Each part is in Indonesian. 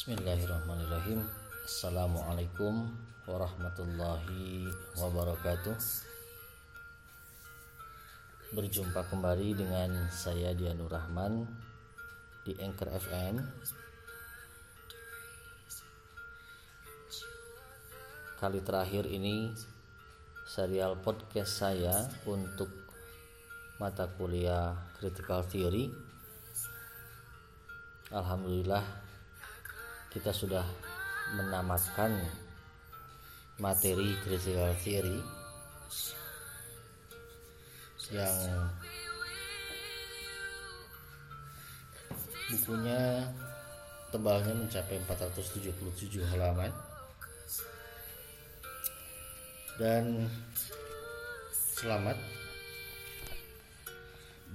Bismillahirrahmanirrahim. Assalamualaikum warahmatullahi wabarakatuh. Berjumpa kembali dengan saya Dianur Rahman di Anchor FM Kali terakhir ini serial podcast saya untuk mata kuliah Critical Theory. Alhamdulillah kita sudah menamatkan materi critical theory yang bukunya tebalnya mencapai 477 halaman. Dan selamat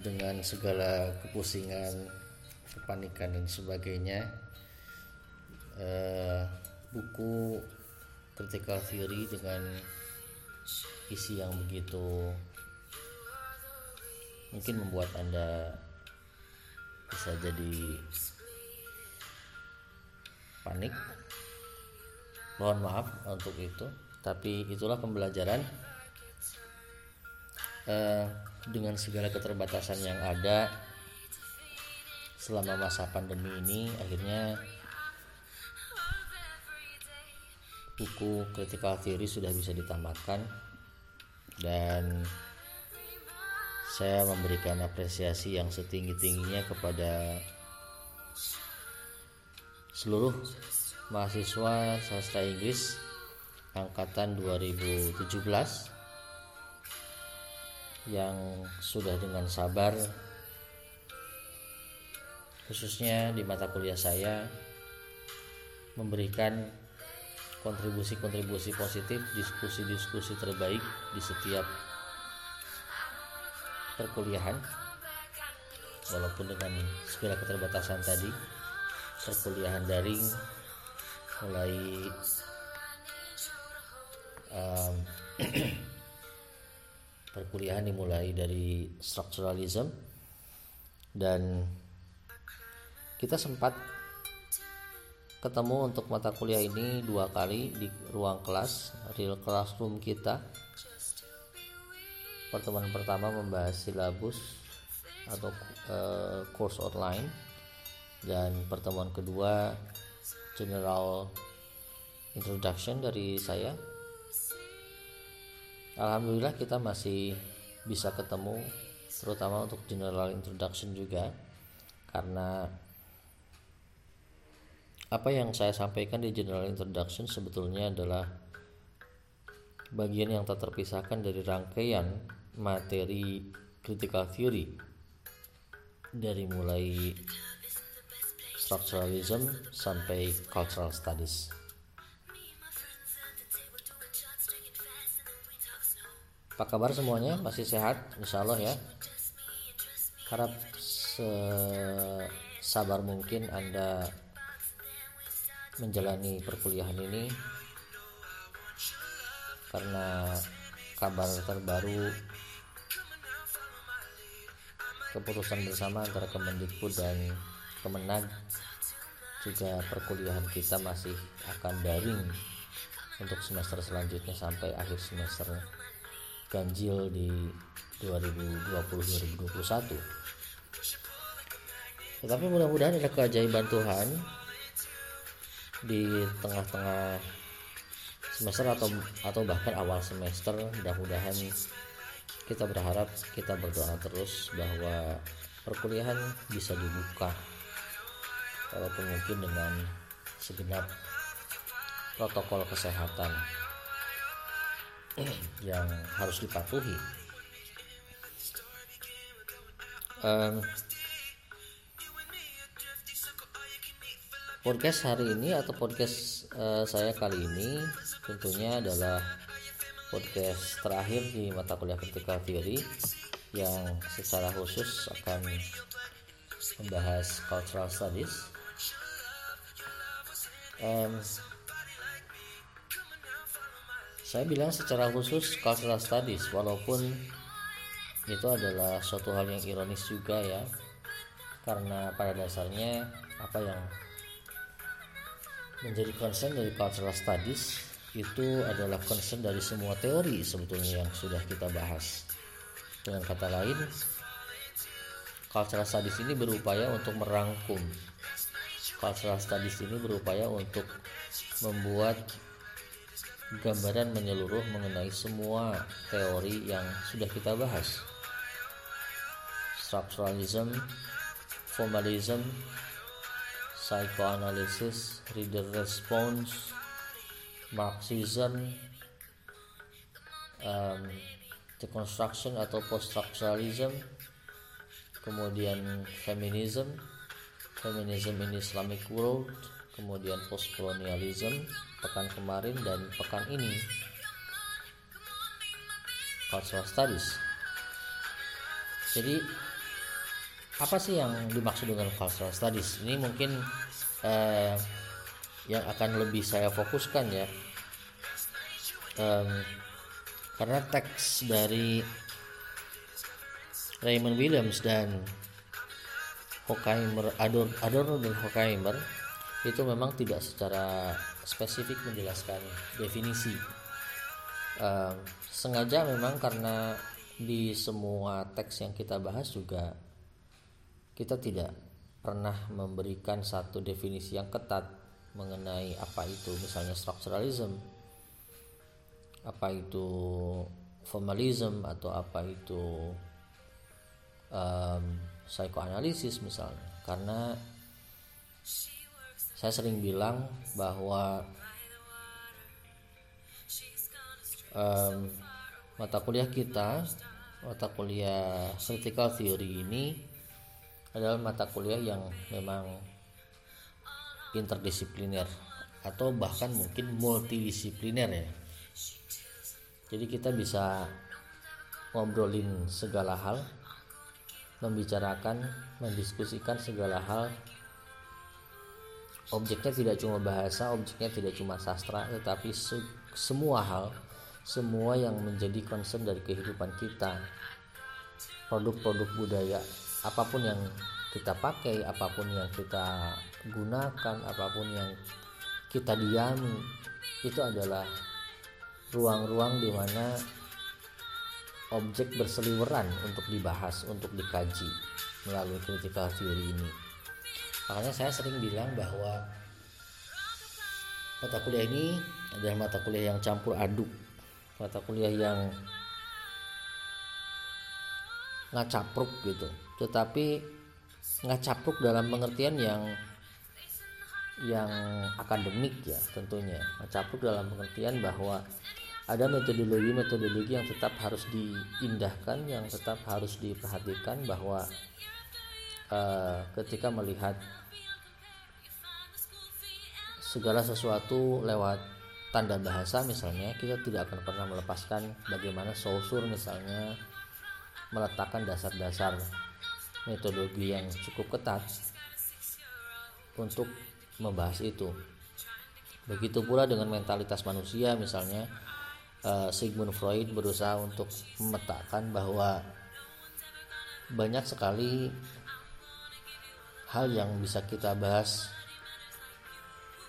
dengan segala kepusingan kepanikan dan sebagainya uh, buku critical theory dengan isi yang begitu mungkin membuat anda bisa jadi panik. Mohon maaf untuk itu tapi itulah pembelajaran. Uh, dengan segala keterbatasan yang ada selama masa pandemi ini akhirnya buku critical theory sudah bisa ditamatkan dan saya memberikan apresiasi yang setinggi-tingginya kepada seluruh mahasiswa sastra Inggris angkatan 2017 yang sudah dengan sabar khususnya di mata kuliah saya memberikan kontribusi-kontribusi positif, diskusi-diskusi terbaik di setiap perkuliahan. Walaupun dengan segala keterbatasan tadi, perkuliahan daring mulai um, perkuliahan dimulai dari structuralism dan kita sempat ketemu untuk mata kuliah ini dua kali di ruang kelas real classroom kita. Pertemuan pertama membahas silabus atau uh, course online. Dan pertemuan kedua general introduction dari saya. Alhamdulillah kita masih bisa ketemu terutama untuk general introduction juga. Karena apa yang saya sampaikan di general introduction sebetulnya adalah bagian yang tak terpisahkan dari rangkaian materi critical theory dari mulai structuralism sampai cultural studies. Apa kabar semuanya? Masih sehat? Insya Allah ya. Harap sabar mungkin Anda menjalani perkuliahan ini karena kabar terbaru keputusan bersama antara Kemendikbud dan Kemenag juga perkuliahan kita masih akan daring untuk semester selanjutnya sampai akhir semester ganjil di 2020-2021 tetapi mudah-mudahan ada keajaiban Tuhan di tengah-tengah semester atau atau bahkan awal semester mudah-mudahan kita berharap kita berdoa terus bahwa perkuliahan bisa dibuka walaupun mungkin dengan segenap protokol kesehatan yang harus dipatuhi. Um, podcast hari ini atau podcast uh, saya kali ini tentunya adalah podcast terakhir di mata kuliah critical theory yang secara khusus akan membahas cultural studies. Um, saya bilang secara khusus cultural studies walaupun itu adalah suatu hal yang ironis juga ya. Karena pada dasarnya apa yang menjadi concern dari cultural studies itu adalah concern dari semua teori sebetulnya yang sudah kita bahas. Dengan kata lain, cultural studies ini berupaya untuk merangkum. Cultural studies ini berupaya untuk membuat gambaran menyeluruh mengenai semua teori yang sudah kita bahas. Structuralism, formalism, psychoanalysis, reader response, Marxism, um, deconstruction atau post-structuralism, kemudian feminism, feminism in Islamic world, kemudian post-colonialism pekan kemarin dan pekan ini cultural studies. Jadi apa sih yang dimaksud dengan cultural studies ini mungkin eh, yang akan lebih saya fokuskan ya. Um, karena teks dari Raymond Williams dan Horkheimer Adorno dan Horkheimer itu memang tidak secara spesifik menjelaskan definisi. Sengaja memang karena di semua teks yang kita bahas juga kita tidak pernah memberikan satu definisi yang ketat mengenai apa itu misalnya structuralism apa itu formalism atau apa itu um, psikoanalisis misalnya. Karena saya sering bilang bahwa um, mata kuliah kita mata kuliah critical theory ini adalah mata kuliah yang memang interdisipliner atau bahkan mungkin multidisipliner ya. Jadi kita bisa ngobrolin segala hal, membicarakan, mendiskusikan segala hal. Objeknya tidak cuma bahasa, objeknya tidak cuma sastra, tetapi se semua hal, semua yang menjadi concern dari kehidupan kita, produk-produk budaya apa pun yang kita pakai apa pun yang kita gunakan apa pun yang kita diami itu adalah ruang-ruang di mana objek berseliweran untuk dibahas untuk dikaji melalui critical theory ini. Makanya saya sering bilang bahwa mata kuliah ini adalah mata kuliah yang campur aduk mata kuliah yang ngacapruk gitu tetapi ngacapruk dalam pengertian yang yang akademik ya tentunya. Ngacapruk dalam pengertian bahwa ada metodologi-metodologi yang tetap harus diindahkan yang tetap harus diperhatikan bahwa uh, ketika melihat segala sesuatu lewat tanda bahasa misalnya kita tidak akan pernah melepaskan bagaimana sosur misalnya meletakkan dasar-dasar metodologi yang cukup ketat untuk membahas itu. Begitu pula dengan mentalitas manusia misalnya eh, Sigmund Freud berusaha untuk memetakan bahwa banyak sekali hal yang bisa kita bahas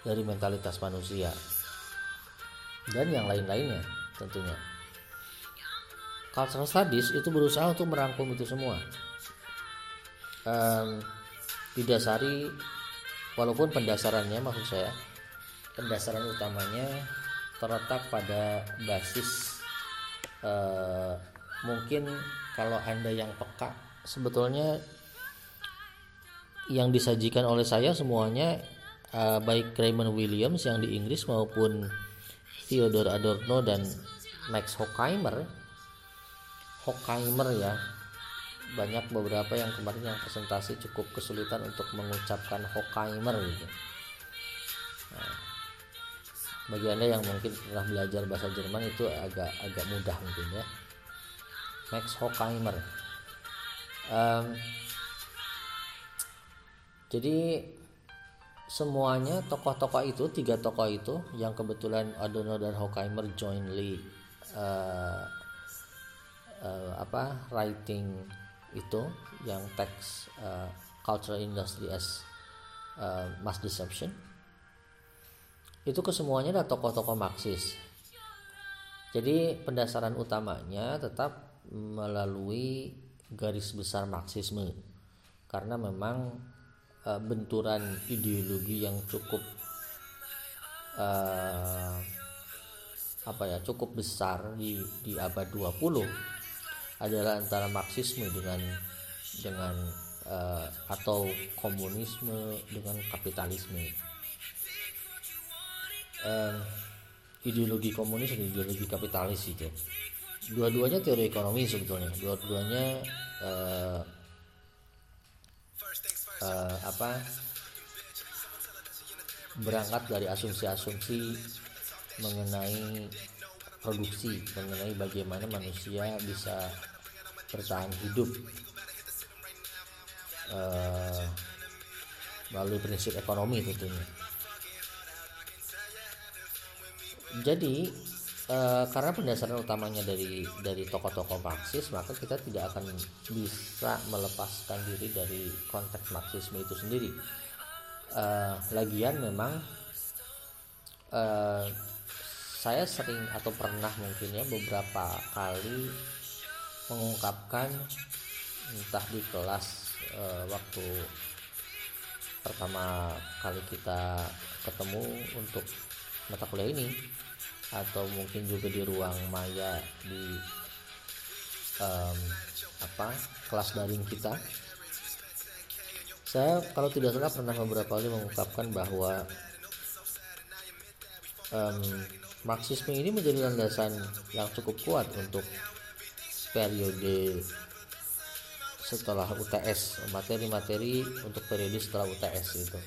dari mentalitas manusia dan yang lain-lainnya tentunya cultural studies itu berusaha untuk merangkum itu semua um, didasari walaupun pendasarannya maksud saya pendasaran utamanya terletak pada basis uh, mungkin kalau anda yang peka sebetulnya yang disajikan oleh saya semuanya uh, baik Raymond Williams yang di Inggris maupun Theodore Adorno dan Max Horkheimer. Horkheimer ya banyak beberapa yang kemarin yang presentasi cukup kesulitan untuk mengucapkan Horkheimer gitu. Nah, bagi anda yang mungkin pernah belajar bahasa Jerman itu agak agak mudah mungkin ya. Max Horkheimer um, jadi semuanya tokoh-tokoh itu tiga tokoh itu yang kebetulan Adorno dan Horkheimer jointly uh, uh, apa writing itu yang teks uh, cultural industry as uh, mass deception itu kesemuanya adalah tokoh-tokoh Marxis. Jadi pendasaran utamanya tetap melalui garis besar Marxisme karena memang e, benturan ideologi yang cukup e, apa ya cukup besar di di abad 20 adalah antara Marxisme dengan dengan e, atau komunisme dengan kapitalisme. Uh, ideologi komunis dan ideologi kapitalis itu. Dua-duanya teori ekonomi sebetulnya. Dua-duanya uh, uh, apa berangkat dari asumsi-asumsi mengenai produksi mengenai bagaimana manusia bisa bertahan hidup. Uh, melalui prinsip ekonomi tentunya. Jadi uh, karena pendasaran utamanya dari dari tokoh-tokoh Marxis maka kita tidak akan bisa melepaskan diri dari konteks Marxisme itu sendiri. Uh, lagian memang uh, saya sering atau pernah mungkin ya beberapa kali mengungkapkan entah di kelas uh, waktu pertama kali kita ketemu untuk mata kuliah ini atau mungkin juga di ruang maya di um, apa kelas daring kita. Saya kalau tidak salah pernah beberapa kali mengungkapkan bahwa um, Marxisme ini menjadi landasan yang cukup kuat untuk periode setelah UTS materi-materi untuk periode setelah UTS itu.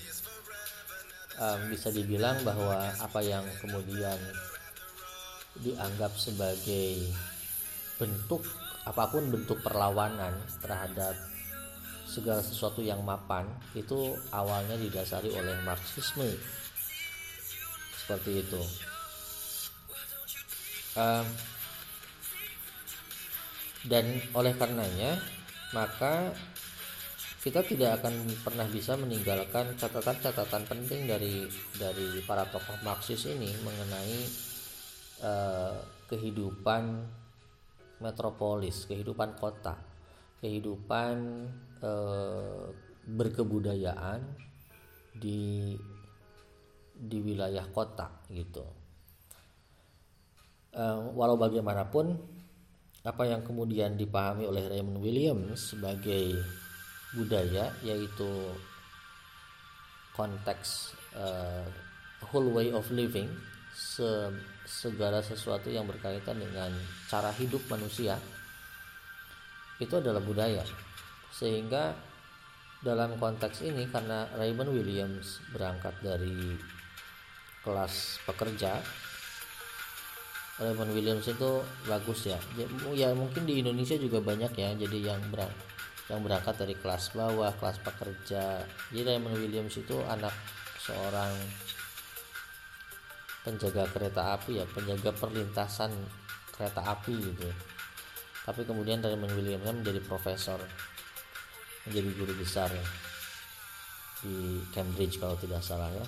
Um, bisa dibilang bahwa apa yang kemudian dianggap sebagai bentuk apa pun bentuk perlawanan terhadap segala sesuatu yang mapan itu awalnya didasari oleh Marxisme. Seperti itu dan oleh karenanya maka kita tidak akan pernah bisa meninggalkan catatan-catatan penting dari dari para tokoh Marxis ini mengenai Eh, kehidupan metropolis, kehidupan kota, kehidupan uh, berkebudayaan di di wilayah kota gitu. Uh, walau bagaimanapun apa yang kemudian dipahami oleh Raymond Williams sebagai budaya yaitu konteks uh, whole way of living se segala sesuatu yang berkaitan dengan cara hidup manusia itu adalah budaya. Sehingga dalam konteks ini karena Raymond Williams berangkat dari kelas pekerja Raymond Williams itu bagus ya. Ya mungkin di Indonesia juga banyak ya jadi yang berang, yang berangkat dari kelas bawah kelas pekerja. Jadi Raymond Williams itu anak seorang penjaga kereta api ya penjaga perlintasan kereta api gitu. Tapi kemudian Raymond Williams menjadi profesor menjadi guru besar ya, di Cambridge kalau tidak salah ya.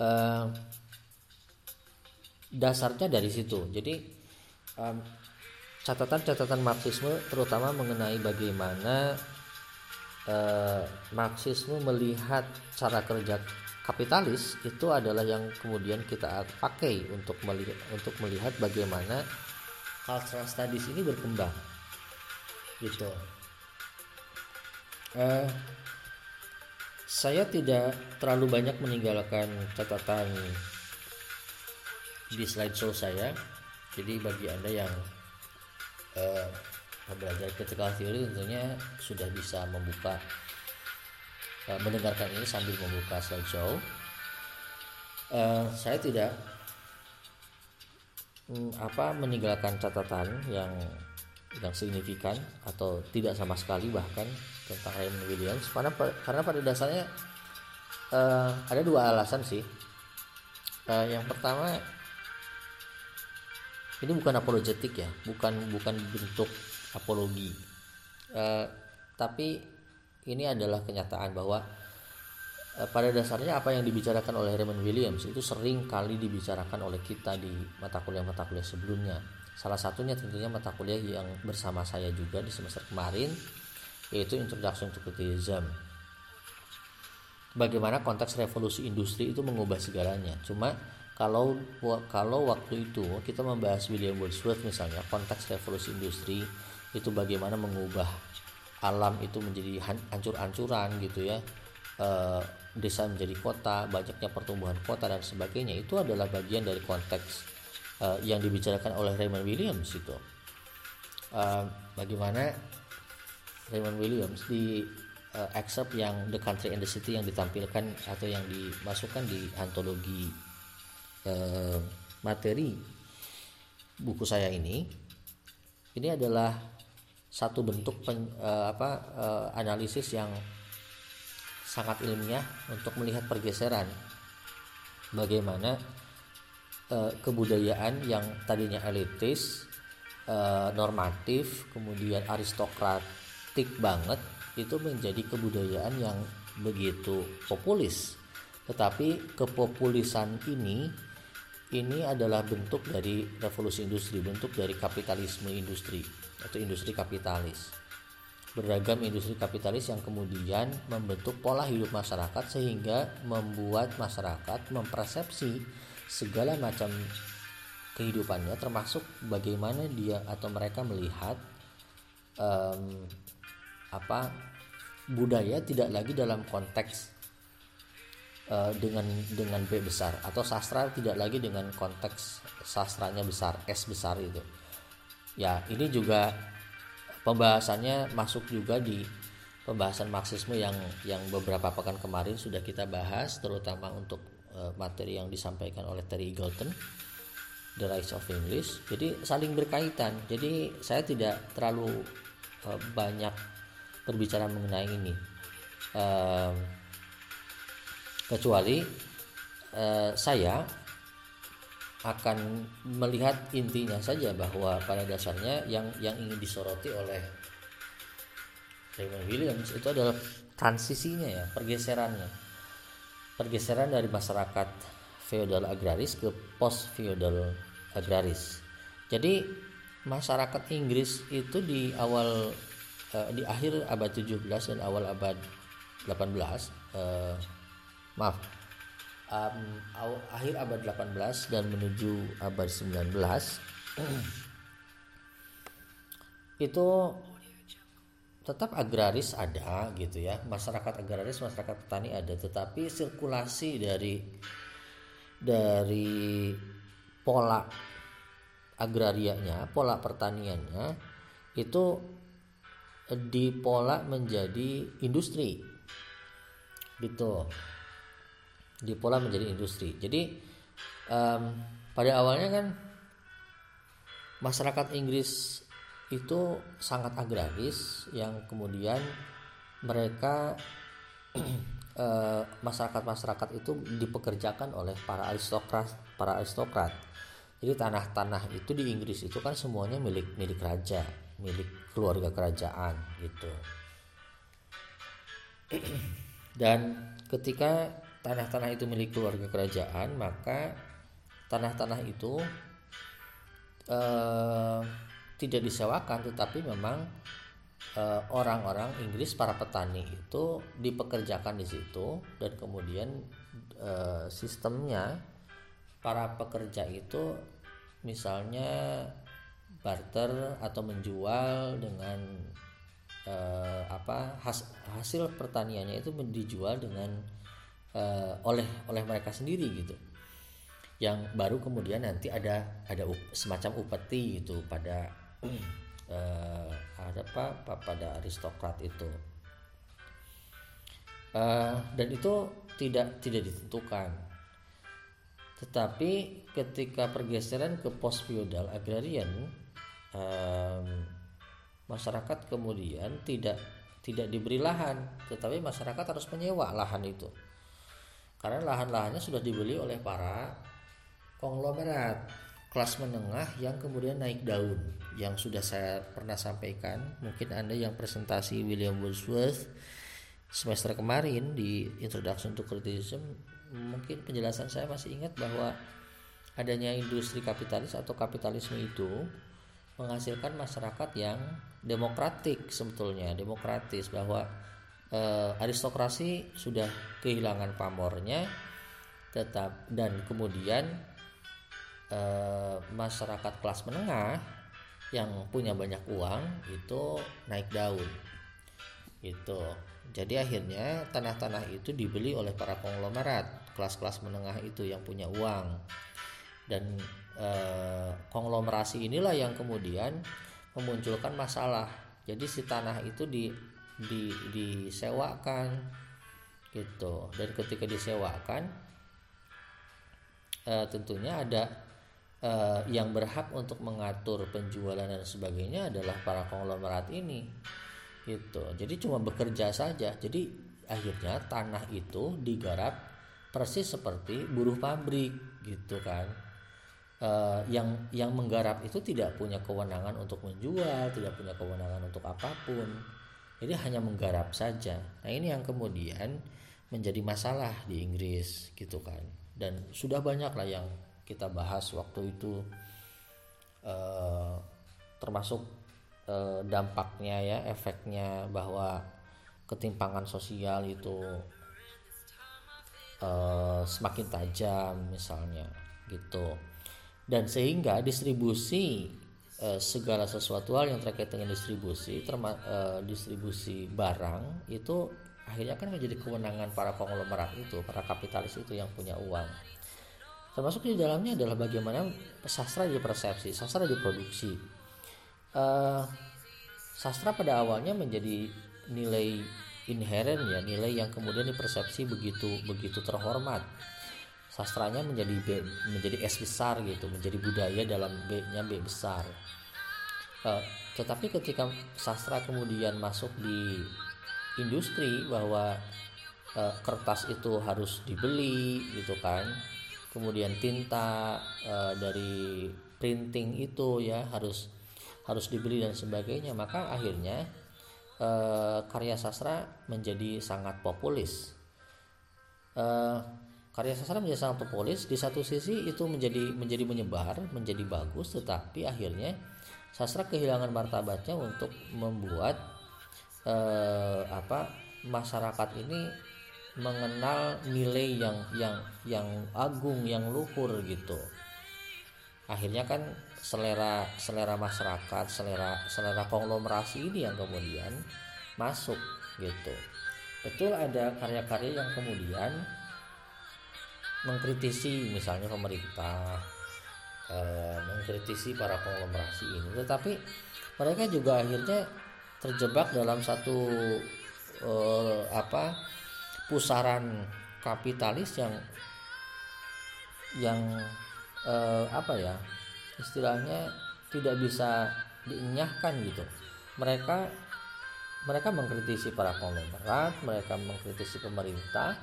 Uh, dasarnya dari situ. Jadi catatan-catatan Marxisme terutama mengenai bagaimana uh, Marxisme melihat cara kerja kapitalis itu adalah yang kemudian kita pakai untuk melihat untuk melihat bagaimana cultural studies ini berkembang. Gitu. Uh, saya tidak terlalu banyak meninggalkan catatan di slideshow saya jadi bagi anda yang uh, belajar critical theory tentunya sudah bisa membuka Eh, mendengarkan ini sambil membuka slideshow. Uh, saya tidak um, apa meninggalkan catatan yang yang signifikan atau tidak sama sekali bahkan tentang Raymond Williams karena karena pada dasarnya uh, ada dua alasan sih. Uh, yang pertama ini bukan apologetik ya, bukan bukan bentuk apologi. Uh, tapi ini adalah kenyataan bahwa Eh, pada dasarnya apa yang dibicarakan oleh Raymond Williams itu sering kali dibicarakan oleh kita di mata kuliah-mata kuliah sebelumnya. Salah satunya tentunya mata kuliah yang bersama saya juga di semester kemarin yaitu Introduction to Criticism. Bagaimana konteks revolusi industri itu mengubah segalanya. Cuma kalau kalau waktu itu kita membahas William Wordsworth misalnya konteks revolusi industri itu bagaimana mengubah alam itu menjadi hancur-hancuran gitu ya Eh, desa menjadi kota, banyaknya pertumbuhan kota dan sebagainya itu adalah bagian dari konteks uh, yang dibicarakan oleh Raymond Williams itu. Uh, bagaimana Raymond Williams di uh, excerpt yang The Country and the City yang ditampilkan atau yang dimasukkan di antologi uh, materi buku saya ini ini adalah satu bentuk pen, uh, apa uh, analisis yang sangat ilmiah untuk melihat pergeseran bagaimana kebudayaan yang tadinya elitis, normatif, kemudian aristokratik banget itu menjadi kebudayaan yang begitu populis. Tetapi kepopulisan ini ini adalah bentuk dari revolusi industri, bentuk dari kapitalisme industri atau industri kapitalis. Beragam industri kapitalis yang kemudian membentuk pola hidup masyarakat sehingga membuat masyarakat mempersepsi segala macam kehidupannya termasuk bagaimana dia atau mereka melihat um, apa budaya tidak lagi dalam konteks uh, dengan dengan B besar. Atau sastra tidak lagi dengan konteks sastranya besar S besar itu ya ini juga pembahasannya masuk juga di pembahasan marxisme yang yang beberapa pekan kemarin sudah kita bahas terutama untuk uh, materi yang disampaikan oleh Terry Eagleton The Rise of English. Jadi saling berkaitan. Jadi saya tidak terlalu uh, banyak berbicara mengenai ini kecuali uh, saya akan melihat intinya saja bahwa pada dasarnya yang yang ingin disoroti oleh Raymond Williams itu adalah transisinya ya pergeserannya. Pergeseran dari masyarakat feodal agraris ke post feodal agraris. Jadi masyarakat Inggris itu di awal uh, di akhir abad 17 dan awal abad 18 uh, eh, maaf. Um, akhir abad 18 dan menuju abad 19 itu tetap agraris ada gitu ya. Masyarakat agraris masyarakat petani ada. Tetapi sirkulasi dari dari pola agrarianya pola pertaniannya itu dipola menjadi industri. Gitu dipola menjadi industri. Jadi um, pada awalnya kan masyarakat Inggris itu sangat agraris yang kemudian mereka eh, masyarakat-masyarakat itu dipekerjakan oleh para aristokrat para aristokrat jadi tanah-tanah itu di Inggris itu kan semuanya milik milik raja milik keluarga kerajaan gitu dan ketika tanah-tanah itu milik keluarga kerajaan maka tanah-tanah itu eh, tidak disewakan tetapi memang eh, orang-orang Inggris para petani itu dipekerjakan di situ dan kemudian eh, sistemnya para pekerja itu misalnya barter atau menjual dengan eh, apa has, hasil pertaniannya itu dijual dengan uh, oleh oleh mereka sendiri gitu. Yang baru kemudian nanti ada ada up, semacam upeti itu pada uh, ada apa, apa pada aristokrat itu. Uh, dan itu tidak tidak ditentukan. Tetapi ketika pergeseran ke post feudal agrarian um, masyarakat kemudian tidak tidak diberi lahan tetapi masyarakat harus menyewa lahan itu karena lahan-lahannya sudah dibeli oleh para konglomerat kelas menengah yang kemudian naik daun. Yang sudah saya pernah sampaikan mungkin anda yang presentasi William Wordsworth semester kemarin di Introduction to Criticism mungkin penjelasan saya masih ingat bahwa adanya industri kapitalis atau kapitalisme itu menghasilkan masyarakat yang demokratik sebetulnya demokratis bahwa eh, aristokrasi sudah kehilangan pamornya tetap dan kemudian eh, masyarakat kelas menengah yang punya banyak uang itu naik daun. Itu jadi akhirnya tanah-tanah itu dibeli oleh para konglomerat kelas-kelas menengah itu yang punya uang. Dan eh, konglomerasi inilah yang kemudian memunculkan masalah. Jadi si tanah itu di, di disewakan gitu. Dan ketika disewakan eh, tentunya ada eh, yang berhak untuk mengatur penjualan dan sebagainya adalah para konglomerat ini gitu. Jadi cuma bekerja saja. Jadi akhirnya tanah itu digarap persis seperti buruh pabrik gitu kan. Uh, yang yang menggarap itu tidak punya kewenangan untuk menjual tidak punya kewenangan untuk apa pun jadi hanya menggarap saja. Nah ini yang kemudian menjadi masalah di Inggris gitu kan. Dan sudah banyak lah yang kita bahas waktu itu uh, termasuk eh, dampaknya ya efeknya bahwa ketimpangan sosial itu eh, semakin tajam misalnya gitu. Dan sehingga distribusi eh, segala sesuatu hal yang terkait dengan distribusi terma, eh, distribusi barang itu akhirnya kan menjadi kewenangan para konglomerat itu para kapitalis itu yang punya uang. Termasuk di dalamnya adalah bagaimana sastra dipersepsi sastra diproduksi. Uh, sastra pada awalnya menjadi nilai inheren ya nilai yang kemudian dipersepsi begitu begitu terhormat. Sastranya menjadi B, menjadi S besar gitu menjadi budaya dalam B-nya B besar uh, tetapi ketika sastra kemudian masuk di industri bahwa uh, kertas itu harus dibeli gitu kan kemudian tinta uh, dari printing itu ya harus harus dibeli dan sebagainya maka akhirnya eh, karya sastra menjadi sangat populis. Eh, karya sastra menjadi sangat populis di satu sisi itu menjadi menjadi menyebar menjadi bagus tetapi akhirnya sastra kehilangan martabatnya untuk membuat eh, apa masyarakat ini mengenal nilai yang yang yang agung yang luhur gitu. Akhirnya kan selera selera masyarakat selera selera konglomerasi ini yang kemudian masuk gitu. Betul ada karya-karya yang kemudian mengkritisi misalnya pemerintah eh, mengkritisi para konglomerasi ini. Tetapi mereka juga akhirnya terjebak dalam satu eh, apa pusaran kapitalis yang yang eh, apa ya istilahnya tidak bisa dienyahkan gitu. Mereka mereka mengkritisi para konglomerat mereka mengkritisi pemerintah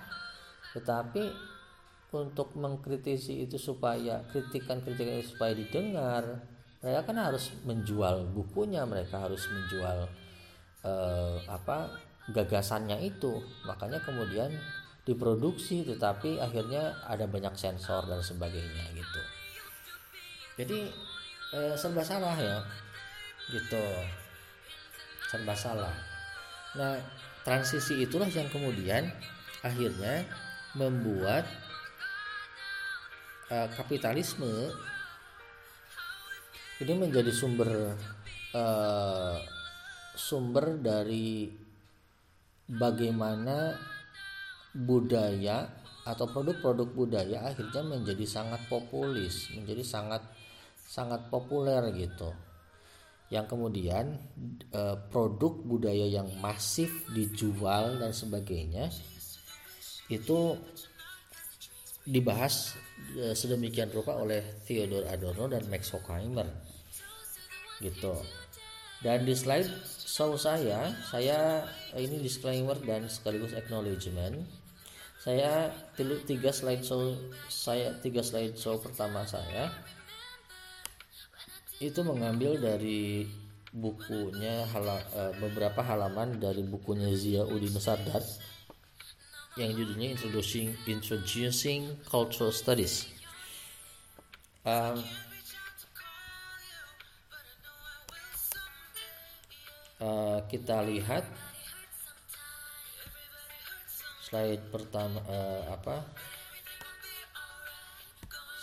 tetapi untuk mengkritisi itu supaya kritikan-kritikan itu supaya didengar mereka kan harus menjual bukunya mereka harus menjual eh, apa gagasannya itu. Makanya kemudian diproduksi tetapi akhirnya ada banyak sensor dan sebagainya gitu. Jadi eh, serba salah ya gitu. Serba salah. Nah transisi itulah yang kemudian akhirnya membuat eh, kapitalisme ini menjadi sumber eh, sumber dari bagaimana budaya atau produk-produk budaya akhirnya menjadi sangat populis, menjadi sangat sangat populer gitu. Yang kemudian e, produk budaya yang masif dijual dan sebagainya itu dibahas sedemikian rupa oleh Theodor Adorno dan Max Horkheimer gitu. Dan di slide show saya saya ini disclaimer dan sekaligus acknowledgement saya tiga slide show saya tiga slide show pertama saya itu mengambil dari bukunya hala, uh, beberapa halaman dari bukunya Zia Udin Sardar yang judulnya Introducing Introducing Cultural Studies. Um, uh, kita lihat slide pertama uh, apa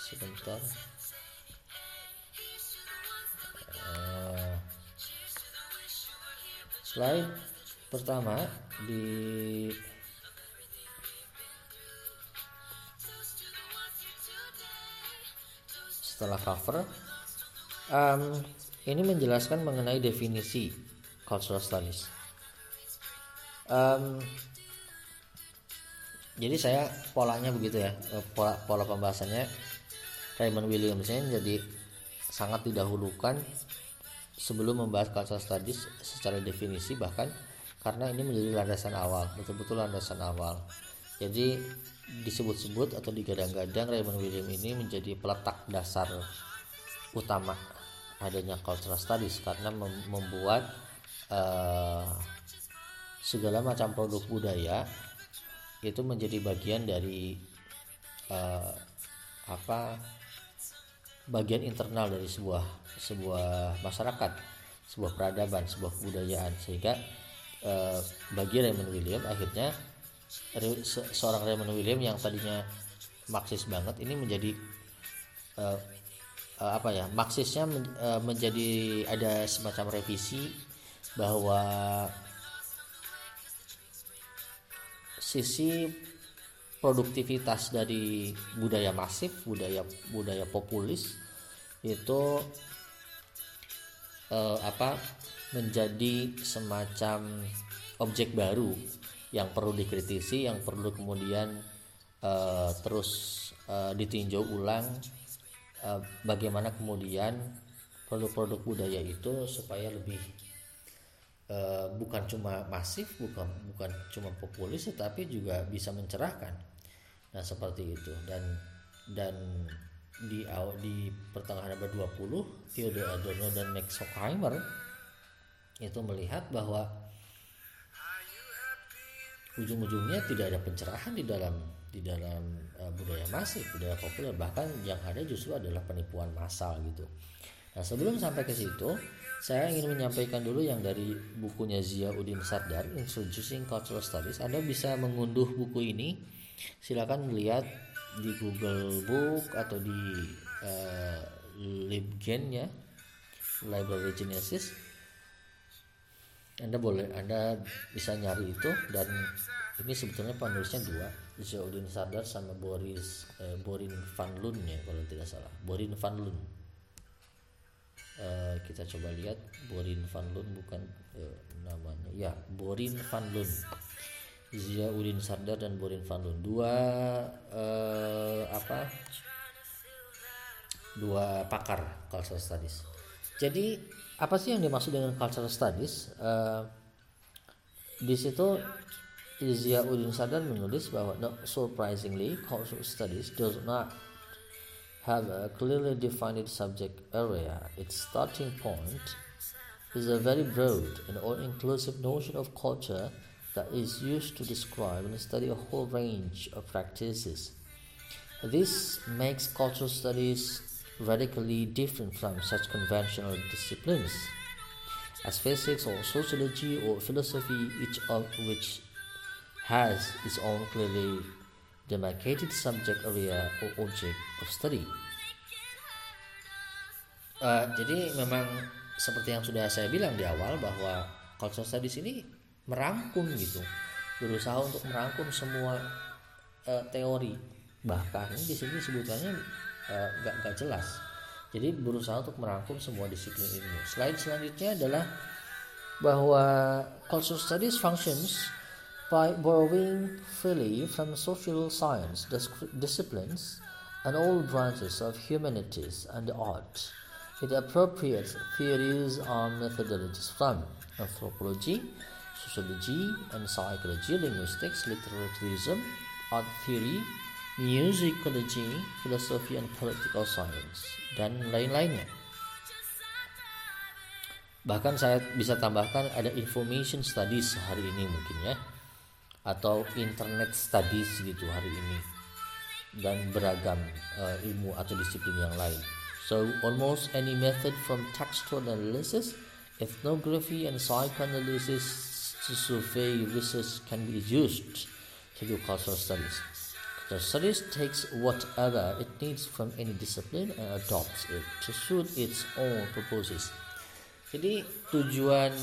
sebentar uh, slide pertama di setelah cover um, ini menjelaskan mengenai definisi cultural studies. Um, jadi saya polanya begitu ya eh, pola pola pembahasannya. Raymond Williams ini jadi sangat didahulukan sebelum membahas cultural studies secara definisi bahkan karena ini menjadi landasan awal betul-betul landasan awal. Jadi disebut-sebut atau digadang-gadang Raymond William ini menjadi peletak dasar utama adanya cultural studies karena mem membuat uh, segala macam produk budaya itu menjadi bagian dari uh, apa bagian internal dari sebuah sebuah masyarakat sebuah peradaban sebuah kebudayaan. Sehingga uh, bagi Raymond William akhirnya seorang Raymond William yang tadinya Marxis banget ini menjadi uh, uh, apa ya Marxisnya men, uh, menjadi ada semacam revisi bahwa sisi produktivitas dari budaya masif budaya budaya populis itu uh, apa menjadi semacam objek baru yang perlu dikritisi, yang perlu kemudian uh, terus uh, ditinjau ulang uh, bagaimana kemudian produk-produk budaya itu supaya lebih uh, bukan cuma masif, bukan bukan cuma populis, tetapi juga bisa mencerahkan. Nah seperti itu dan dan di di pertengahan abad 20 Theodore Adorno dan Max Horkheimer itu melihat bahwa ujung-ujungnya tidak ada pencerahan di dalam di dalam uh, budaya masif budaya populer. Bahkan yang ada justru adalah penipuan massal gitu. Nah sebelum sampai ke situ saya ingin menyampaikan dulu yang dari bukunya Zia Udin Sardar Introducing Cultural Studies. Anda bisa mengunduh buku ini. Silakan melihat di Google Book atau di uh, Libgen ya Library Genesis anda boleh Anda bisa nyari itu dan ini sebetulnya penulisnya dua Zaudin Sardar sama Boris eh, Borin Van Loon ya kalau tidak salah. Borin Van Loon. Eh, kita coba lihat Borin Van Loon bukan eh, namanya. Ya Borin Van Loon. Udin Sardar dan Borin Van Loon. Dua eh, apa? Dua pakar cultural studies. Jadi apa sih yang dimaksud dengan cultural studies? Uh, di situ Izia Udin Sadar menulis bahwa not surprisingly cultural studies does not have a clearly defined subject area. Its starting point is a very broad and all-inclusive notion of culture that is used to describe and study a whole range of practices. This makes cultural studies radically different from such conventional disciplines. As physics or sociology or philosophy, each of which has its own clearly demarcated subject area or object of study. Uh, jadi memang seperti yang sudah saya bilang di awal bahwa cultural studies ini merangkum gitu, berusaha untuk merangkum semua uh, teori. Bahkan di sini sebutannya uh, gak, jelas. Jadi berusaha untuk merangkum semua disiplin ilmu. Slide selanjutnya adalah bahwa cultural studies functions by borrowing freely from social science disciplines and all branches of humanities and art with appropriate theories and methodologies from anthropology, sociology and psychology, linguistics, literaturism, art theory, musicology, philosophy and political science, dan lain-lainnya. bahkan saya bisa tambahkan ada information studies hari ini mungkin ya atau internet studies gitu hari ini dan beragam uh, ilmu atau disiplin yang lain so almost any method from textual analysis ethnography and psychoanalysis to survey research can be used to do cultural studies The studies takes whatever it needs from any discipline and adopts it to suit its own purposes. Jadi tujuan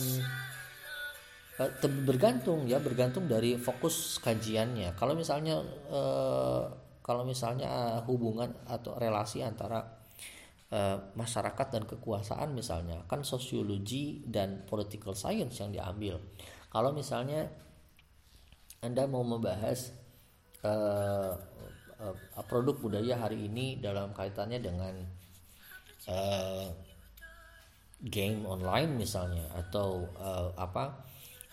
uh, bergantung ya bergantung dari fokus kajiannya. Kalau misalnya uh, kalau misalnya hubungan atau relasi antara uh, masyarakat dan kekuasaan misalnya kan sosiologi dan political science yang diambil. Kalau misalnya anda mau membahas uh, uh, produk budaya hari ini dalam kaitannya dengan uh, game online misalnya atau uh, apa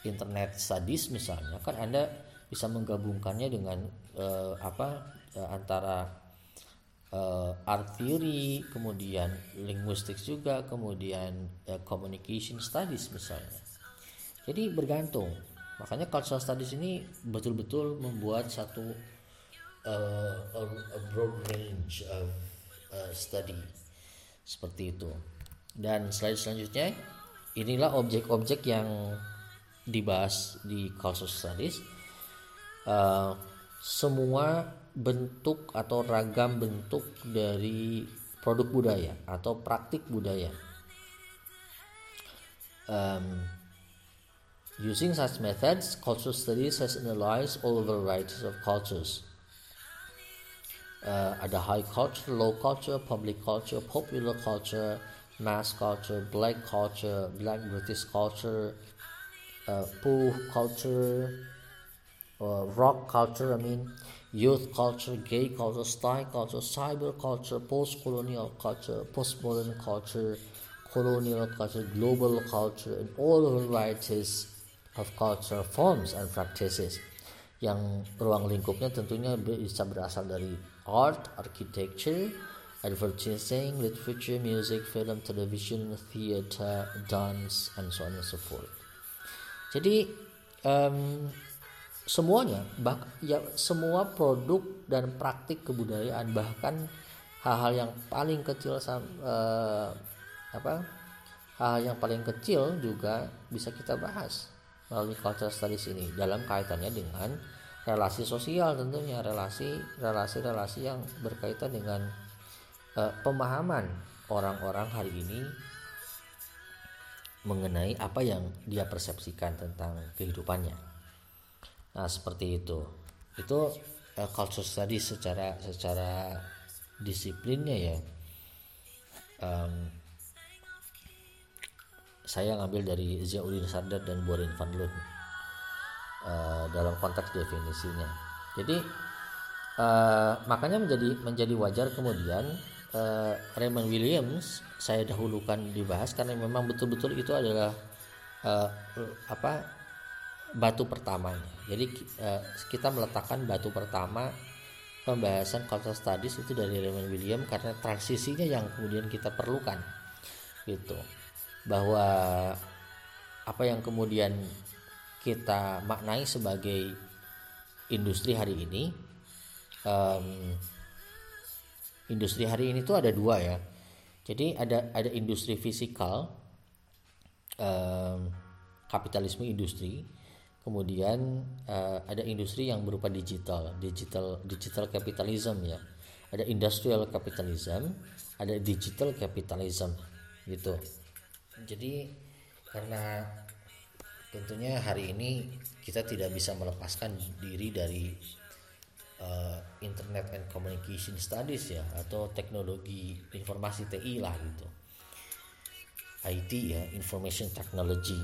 internet studies misalnya kan anda bisa menggabungkannya dengan uh, apa uh, antara uh, art theory kemudian linguistics juga kemudian uh, communication studies misalnya. Jadi bergantung makanya cultural studies ini betul-betul membuat satu uh, a, broad range of uh, study seperti itu. Dan slide selanjutnya inilah objek-objek yang dibahas di cultural studies. Uh, semua bentuk atau ragam bentuk dari produk budaya atau praktik budaya. Um, using such methods cultural studies has analyzed all varieties of cultures. Uh, the high culture, low culture, public culture, popular culture, mass culture, black culture, black British culture, uh, culture, uh, rock culture, I mean, youth culture, gay culture, style culture, cyber culture, post colonial culture, postmodern culture, colonial culture, global culture, and all varieties of culture forms and practices. Yang ruang lingkupnya tentunya bisa berasal dari art, architecture, advertising, literature, music, film, television, theater, dance, and so on and so forth. Jadi um, semuanya, bah, ya semua produk dan praktik kebudayaan bahkan hal-hal yang paling kecil uh, apa hal yang paling kecil juga bisa kita bahas melalui cultural studies ini dalam kaitannya dengan relasi sosial tentunya relasi relasi relasi yang berkaitan dengan uh, pemahaman orang-orang hari ini mengenai apa yang dia persepsikan tentang kehidupannya. Nah, seperti itu. Itu uh, culture study secara secara disiplinnya ya. Um, saya ngambil dari Ziauddin Sardar dan Borin van Loon uh, dalam konteks definisinya. Jadi uh, makanya menjadi menjadi wajar kemudian uh, Raymond Williams saya dahulukan dibahas karena memang betul-betul itu adalah uh, apa batu pertamanya. Jadi uh, kita meletakkan batu pertama pembahasan cultural studies itu dari Raymond Williams karena transisinya yang kemudian kita perlukan gitu bahwa apa yang kemudian kita maknai sebagai industri hari ini um, industri hari ini tuh ada dua ya. Jadi ada ada industri fisikal um, kapitalisme industri kemudian uh, ada industri yang berupa digital digital digital capitalism ya. Ada industrial capitalism ada digital capitalism gitu jadi karena tentunya hari ini kita tidak bisa melepaskan diri dari uh, Internet and Communication Studies ya atau teknologi informasi TI lah gitu. IT ya Information Technology.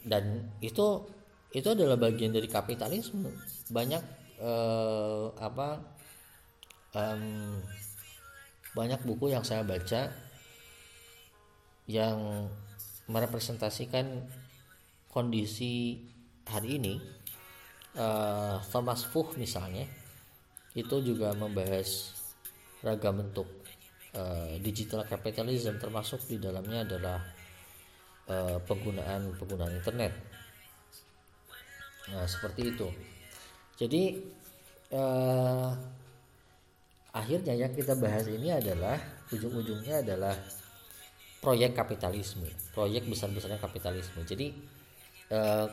Dan itu itu adalah bagian dari kapitalisme. Banyak uh, apa um, banyak buku yang saya baca yang merepresentasikan kondisi hari ini uh, Thomas Fuch misalnya itu juga membahas ragam bentuk uh, digital capitalism termasuk di dalamnya adalah uh, penggunaan penggunaan internet. Nah seperti itu. Jadi uh, akhirnya yang kita bahas ini adalah ujung-ujungnya adalah proyek kapitalisme, proyek besar-besarnya kapitalisme. Jadi uh,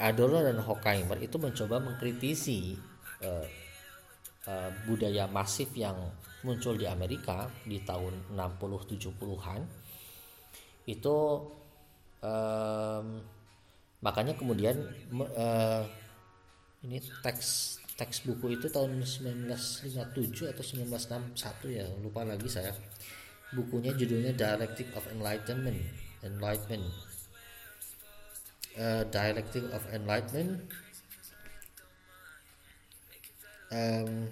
Adorno dan Horkheimer itu mencoba mengkritisi uh, uh, budaya masif yang muncul di Amerika di tahun 60-70-an itu um, makanya kemudian uh, ini teks teks buku itu tahun 1957 atau 1961 ya lupa lagi saya bukunya judulnya Dialectic of Enlightenment. Enlightenment. Uh, Dialectic of Enlightenment. Um,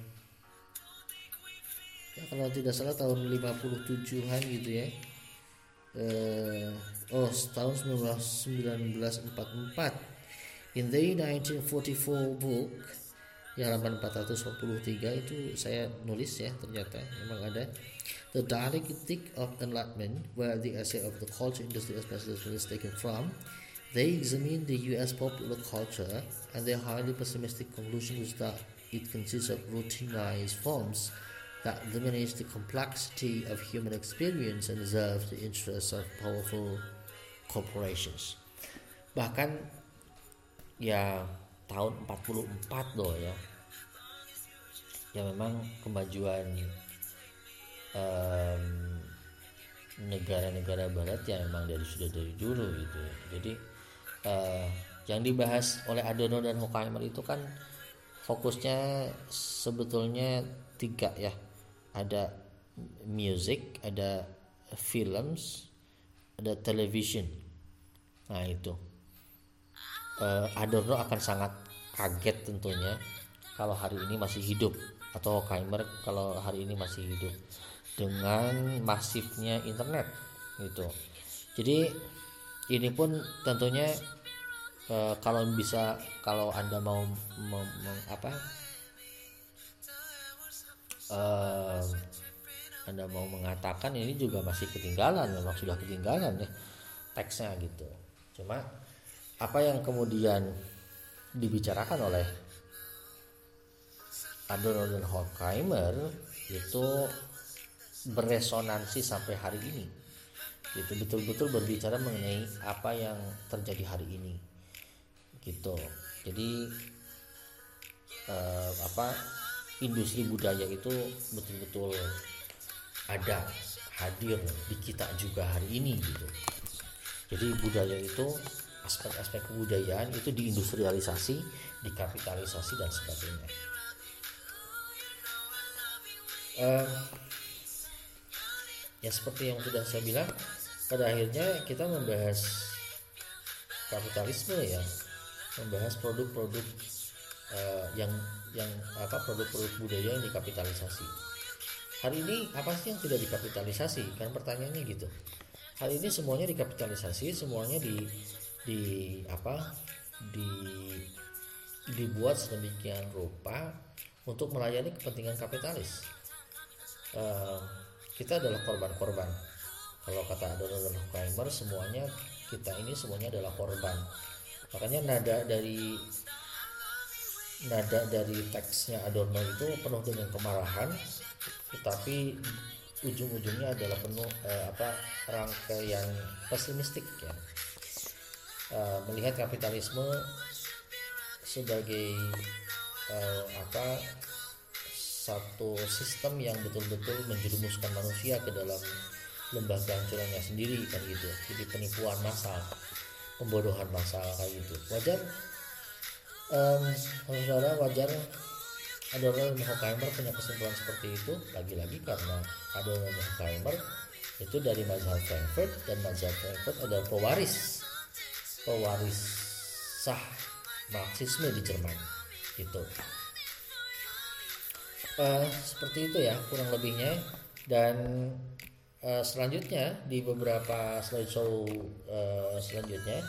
ya kalau tidak salah tahun 57-an gitu ya. Uh, oh tahun 1944 In the 1944 book ya halaman 443 itu saya nulis ya ternyata memang ada The Dialectic of Enlightenment where the essay of the culture industry specialist is taken from they examine the US popular culture and their highly pessimistic conclusion is that it consists of routinized forms that diminish the complexity of human experience and serve the interests of powerful corporations. Bahkan ya tahun 44 loh ya ya memang kemajuan negara-negara um, barat ya memang dari sudah dari dulu gitu. Ya. jadi uh, yang dibahas oleh Adorno dan Horkheimer itu kan fokusnya sebetulnya tiga ya. Ada music ada films ada television. Nah itu. Uh, Adorno akan sangat kaget tentunya kalau hari ini masih hidup. Atau Horkheimer kalau hari ini masih hidup dengan masifnya internet gitu. Jadi ini pun tentunya uh, kalau bisa kalau anda mau mem, mem, apa uh, anda mau mengatakan ini juga masih ketinggalan memang sudah ketinggalan ya teksnya gitu cuma apa yang kemudian dibicarakan oleh Adorno dan Horkheimer itu beresonansi sampai hari ini. Itu betul-betul berbicara mengenai apa yang terjadi hari ini. Gitu. Jadi eh, apa industri budaya itu betul-betul ada hadir di kita juga hari ini gitu. Jadi budaya itu aspek-aspek kebudayaan itu diindustrialisasi, dikapitalisasi dan sebagainya. Uh, ya seperti yang sudah saya bilang, pada akhirnya kita membahas kapitalisme ya, membahas produk-produk uh, yang yang apa produk-produk budaya yang dikapitalisasi. Hari ini apa sih yang tidak dikapitalisasi? Kan pertanyaannya gitu. Hari ini semuanya dikapitalisasi, semuanya di di apa di dibuat sedemikian rupa untuk melayani kepentingan kapitalis. Uh, kita adalah korban-korban. Kalau kata Adorno dan Horkheimer, semuanya kita ini semuanya adalah korban. Makanya nada dari nada dari teksnya Adorno itu penuh dengan kemarahan, tetapi ujung-ujungnya adalah penuh eh, apa rangkaian pesimistik ya uh, melihat kapitalisme sebagai uh, apa satu sistem yang betul-betul menjerumuskan manusia ke dalam lembah kehancurannya sendiri kan gitu. Jadi penipuan massal pembodohan massal kayak gitu. Wajar um, saudara wajar ada orang Horkheimer punya kesimpulan seperti itu lagi-lagi karena ada orang Horkheimer itu dari mazhab Frankfurt dan mazhab Frankfurt adalah pewaris pewaris sah Marxisme di Jerman gitu uh, seperti itu ya kurang lebihnya. Dan uh, selanjutnya di beberapa slideshow uh, selanjutnya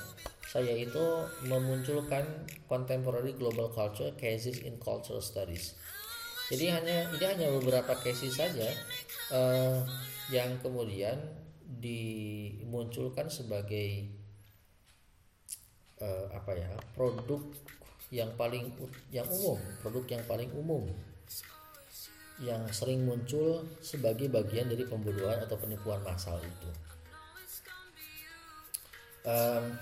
saya itu memunculkan contemporary global culture cases in cultural studies. Jadi hanya ini hanya beberapa cases saja uh, yang kemudian dimunculkan sebagai uh, apa ya produk yang paling yang umum produk yang paling umum yang sering muncul sebagai bagian dari pembunuhan atau penipuan massal itu. Um,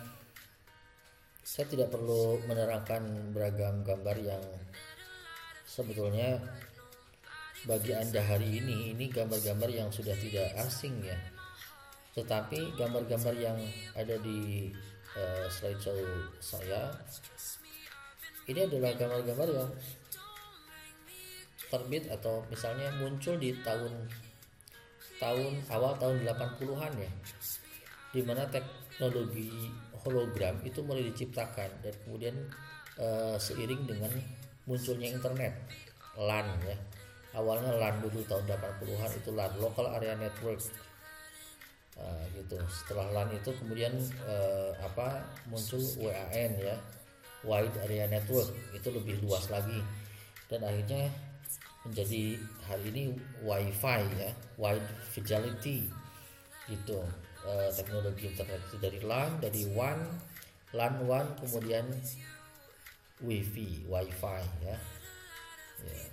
saya tidak perlu menerangkan beragam gambar yang sebetulnya bagi anda hari ini ini gambar-gambar yang sudah tidak asing ya. Tetapi gambar-gambar yang ada di uh, slideshow saya ini adalah gambar-gambar yang terbit atau misalnya muncul di tahun tahun awal tahun 80-an ya di mana teknologi hologram itu mulai diciptakan dan kemudian uh, seiring dengan munculnya internet LAN ya. Awalnya LAN dulu tahun 80-an itu LAN local area network. Uh, gitu. Setelah LAN itu kemudian uh, apa muncul WAN ya wide area network. Itu lebih luas lagi. Dan akhirnya menjadi hari ini WiFi ya wide fidelity gitu. Uh, teknologi internet itu dari LAN dari WAN LAN WAN kemudian WiFi WiFi ya. ya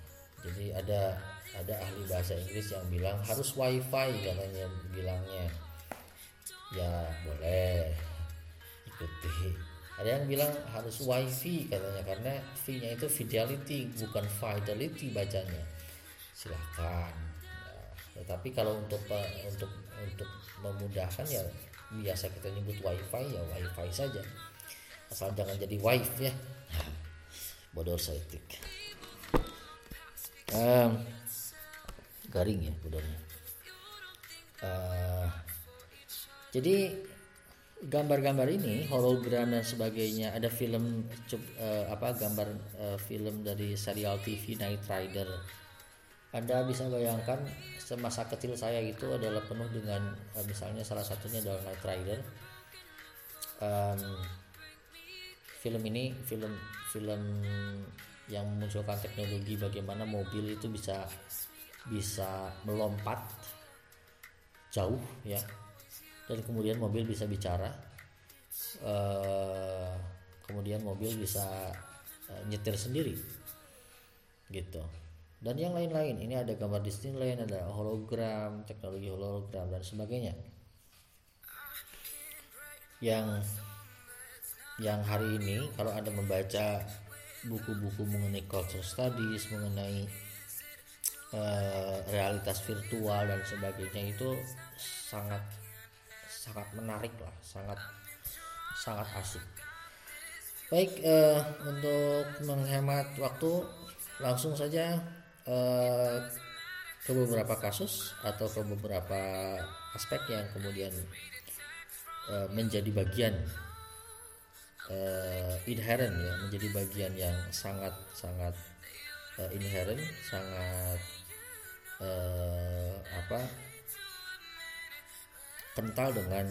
jadi ada ada ahli bahasa Inggris yang bilang harus WiFi katanya bilangnya. Ya boleh ikuti ada yang bilang harus wifi katanya karena v nya itu fidelity bukan fidelity bacanya. Silahkan. Ya, tapi kalau untuk untuk untuk memudahkan ya biasa kita nyebut wifi ya wifi saja. Asal jangan jadi wife ya. Bodoh setik um, garing ya bodohnya uh, jadi gambar-gambar ini hologram dan sebagainya ada film uh, apa gambar uh, film dari serial TV Night Rider. Anda bisa bayangkan semasa kecil saya itu adalah penuh dengan uh, misalnya salah satunya adalah Night Rider. Um, film ini film film yang memunculkan teknologi bagaimana mobil itu bisa bisa melompat jauh ya dan kemudian mobil bisa bicara uh, kemudian mobil bisa uh, nyetir sendiri gitu. Dan yang lain-lain ini ada gambar Disneyland ada hologram teknologi hologram dan sebagainya. Yang yang hari ini kalau anda membaca buku-buku mengenai culture studies mengenai uh, realitas virtual dan sebagainya itu sangat sangat menarik lah sangat sangat asik. Baik eh, untuk menghemat waktu langsung saja eh, ke beberapa kasus atau ke beberapa aspek yang kemudian eh, menjadi bagian eh, inherent ya menjadi bagian yang sangat sangat eh, inherent sangat eh, apa kental dengan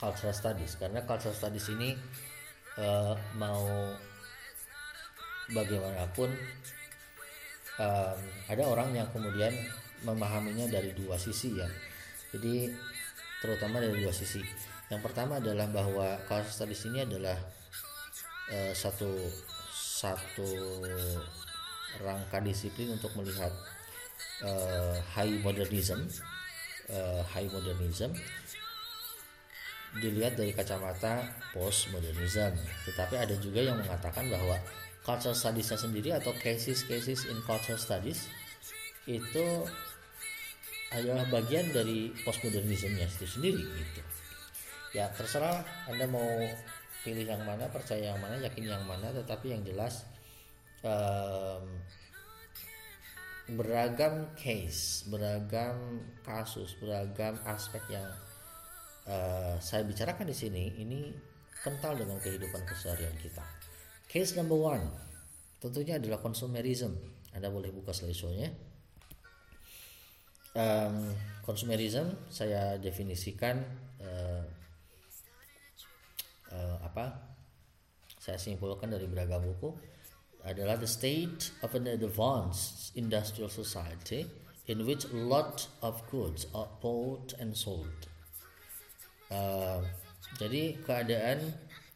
cultural studies. Karena cultural studies ini uh, mau bagaimanapun um, ada orang yang kemudian memahaminya dari dua sisi ya. Jadi terutama dari dua sisi. Yang pertama adalah bahwa cultural studies ini adalah uh, satu satu rangka disiplin untuk melihat uh, high modernism uh, high modernism dilihat dari kacamata postmodernism. Tetapi ada juga yang mengatakan bahwa cultural studiesnya sendiri atau cases-cases in cultural studies itu adalah bagian dari postmodernismnya itu sendiri gitu. Ya terserah anda mau pilih yang mana percaya yang mana yakin yang mana tetapi yang jelas um, beragam case, beragam kasus, beragam aspek yang uh, saya bicarakan di sini ini kental dengan kehidupan keseharian kita. Case number one tentunya adalah consumerism. Anda boleh buka slideshow-nya. Um, consumerism saya definisikan uh, uh, apa? Saya simpulkan dari beragam buku adalah the state of an advanced industrial society in which a lot of goods are bought and sold. Uh, jadi keadaan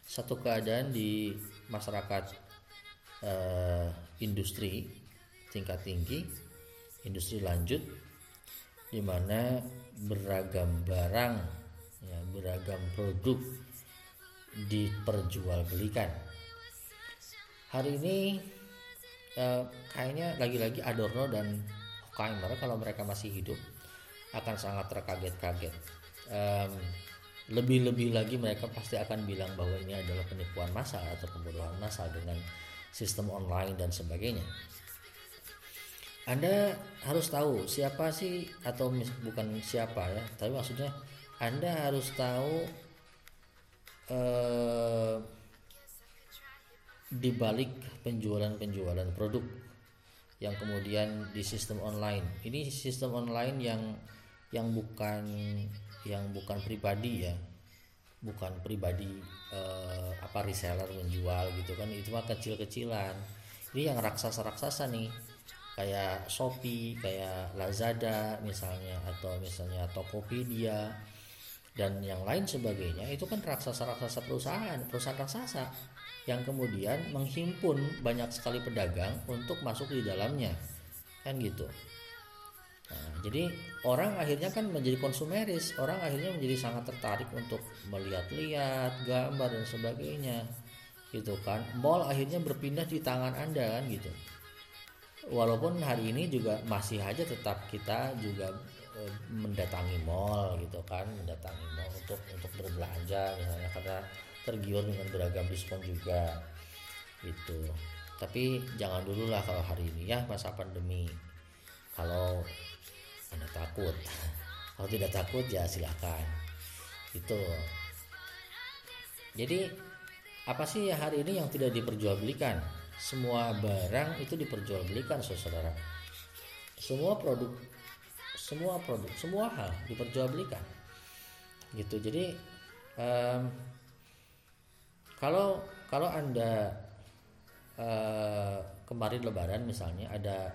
satu keadaan di masyarakat uh, industri tingkat tinggi, industri lanjut, di mana beragam barang, ya, beragam produk diperjualbelikan. Hari ini uh, kayaknya lagi-lagi Adorno dan Horkheimer kalau mereka masih hidup akan sangat terkaget-kaget. Lebih-lebih lagi mereka pasti akan bilang bahwa ini adalah penipuan massal atau pembodohan massal dengan sistem online dan sebagainya. Anda harus tahu siapa sih atau bukan siapa ya, tapi maksudnya Anda harus tahu eh, di balik penjualan-penjualan produk yang kemudian di sistem online. Ini sistem online yang yang bukan yang bukan pribadi ya. Bukan pribadi eh, apa reseller menjual gitu kan. Itu mah kecil-kecilan. Ini yang raksasa-raksasa nih. Kayak Shopee, kayak Lazada misalnya atau misalnya Tokopedia dan yang lain sebagainya. Itu kan raksasa-raksasa perusahaan, perusahaan raksasa yang kemudian menghimpun banyak sekali pedagang untuk masuk di dalamnya. Kan gitu. Nah, jadi orang akhirnya kan menjadi konsumeris. Orang akhirnya menjadi sangat tertarik untuk melihat-lihat gambar dan sebagainya. Gitu kan. Mall akhirnya berpindah di tangan anda kan gitu. Walaupun hari ini juga masih aja tetap kita juga e, mendatangi mall gitu kan. Mendatangi mall untuk untuk berbelanja misalnya. Karena tergiur dengan beragam diskon juga itu tapi jangan dulu lah kalau hari ini ya masa pandemi. Kalau anda takut kalau tidak takut ya silakan. Itu jadi apa sih ya hari ini yang tidak diperjualbelikan? Semua barang itu diperjualbelikan saudara semua produk semua produk semua hal diperjualbelikan. Gitu. Jadi um, kalau kalau anda uh, kemarin lebaran misalnya ada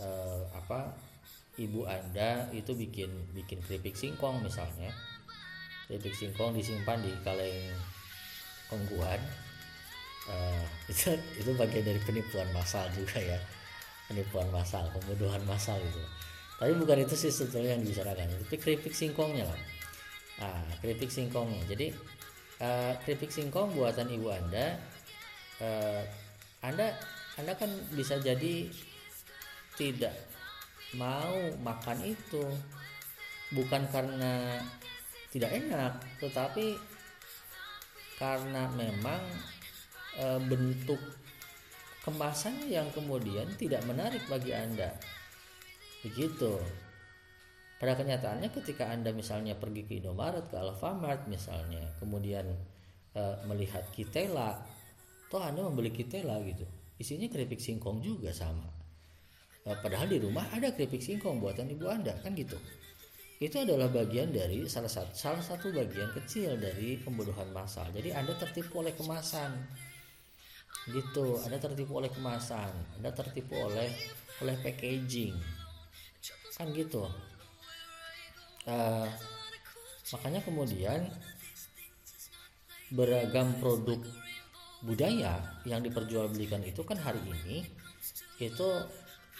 uh, apa ibu anda itu bikin bikin keripik singkong misalnya. Keripik singkong disimpan di kaleng kongguan. Uh, itu itu bagian dari penipuan massal juga ya. Penipuan massal pembunuhan massal itu tapi bukan itu sih sebetulnya yang dibicarakan tapi keripik singkongnya lah. Nah keripik singkongnya. Jadi uh, keripik singkong buatan ibu anda uh, anda anda kan bisa jadi tidak mau makan itu. Bukan karena tidak enak tetapi karena memang e, bentuk kemasannya yang kemudian tidak menarik bagi anda. Begitu pada kenyataannya ketika Anda misalnya pergi ke Indomaret, ke Alfamart misalnya, kemudian e, melihat Kitela, toh Anda membeli Kitela gitu. Isinya keripik singkong juga sama. E, padahal di rumah ada keripik singkong buatan ibu Anda kan gitu. Itu adalah bagian dari salah satu salah satu bagian kecil dari pembunuhan massal. Jadi Anda tertipu oleh kemasan. Gitu, Anda tertipu oleh kemasan, Anda tertipu oleh oleh packaging. Kan gitu uh, makanya kemudian beragam produk budaya yang diperjualbelikan itu kan hari ini itu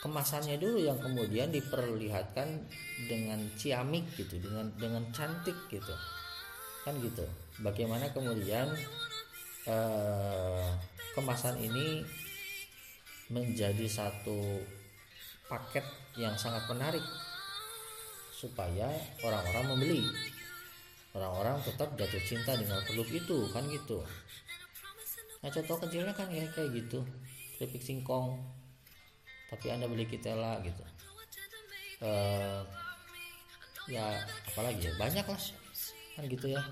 kemasannya dulu yang kemudian diperlihatkan dengan ciamik gitu dengan dengan cantik gitu. Kan gitu. Bagaimana kemudian eh, kemasan ini menjadi satu paket yang sangat menarik supaya orang-orang membeli. Orang-orang tetap jatuh cinta dengan produk itu kan gitu. Nah contoh kecilnya kan ya kayak gitu. Keripik singkong. Tapi anda beli kitela gitu. Uh, ya apalagi ya? Banyak lah kan gitu ya.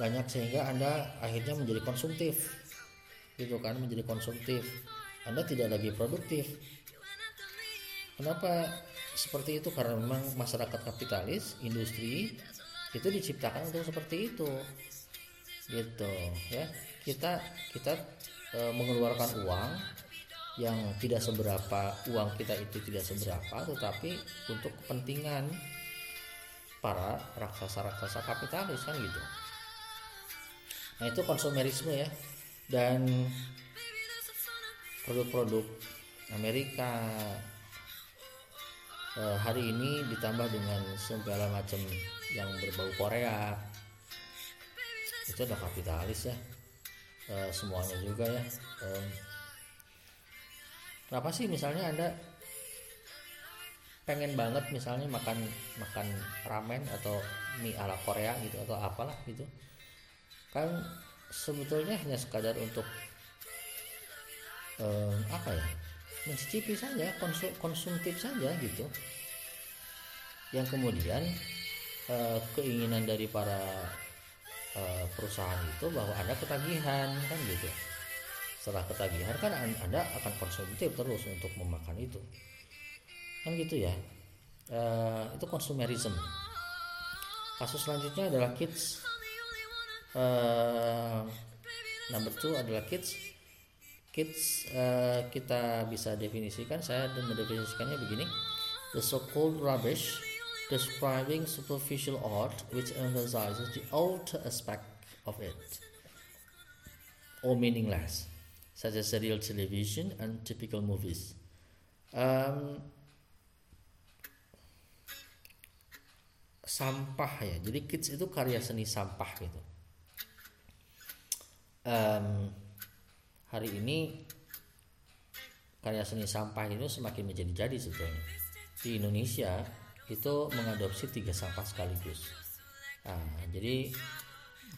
Banyak sehingga anda akhirnya menjadi konsumtif. Gitu kan menjadi konsumtif. Anda tidak lagi produktif kenapa seperti itu? Karena memang masyarakat kapitalis industri itu diciptakan untuk seperti itu. Gitu ya. Kita kita e, mengeluarkan uang yang tidak seberapa uang kita itu tidak seberapa tetapi untuk kepentingan para raksasa-raksasa kapitalis kan gitu. Nah itu konsumerisme ya. Dan produk-produk Amerika hari ini ditambah dengan segala macam yang berbau Korea. Itu udah kapitalis ya. Eh, semuanya juga ya. Eh, kenapa sih misalnya anda pengen banget misalnya makan makan ramen atau mie ala Korea gitu atau apalah gitu? Kan sebetulnya hanya sekadar untuk um, apa ya mencicipi saja konsum, konsumtif saja gitu. Yang kemudian uh, keinginan dari para uh, perusahaan itu bahwa ada ketagihan kan gitu. Setelah ketagihan kan anda akan konsumtif terus untuk memakan itu. Kan gitu ya. Uh, itu konsumerisme kasus selanjutnya adalah kids. Number two adalah kids kids uh, kita bisa definisikan saya mendefinisikannya begini. The so-called rubbish describing superficial art which emphasizes the outer aspect of it or meaningless such as serial television and typical movies. Um, sampah ya. Jadi kids itu karya seni sampah gitu. Um, hari ini karya seni sampah itu semakin menjadi-jadi sebetulnya. Di Indonesia itu mengadopsi tiga sampah sekaligus. Nah, jadi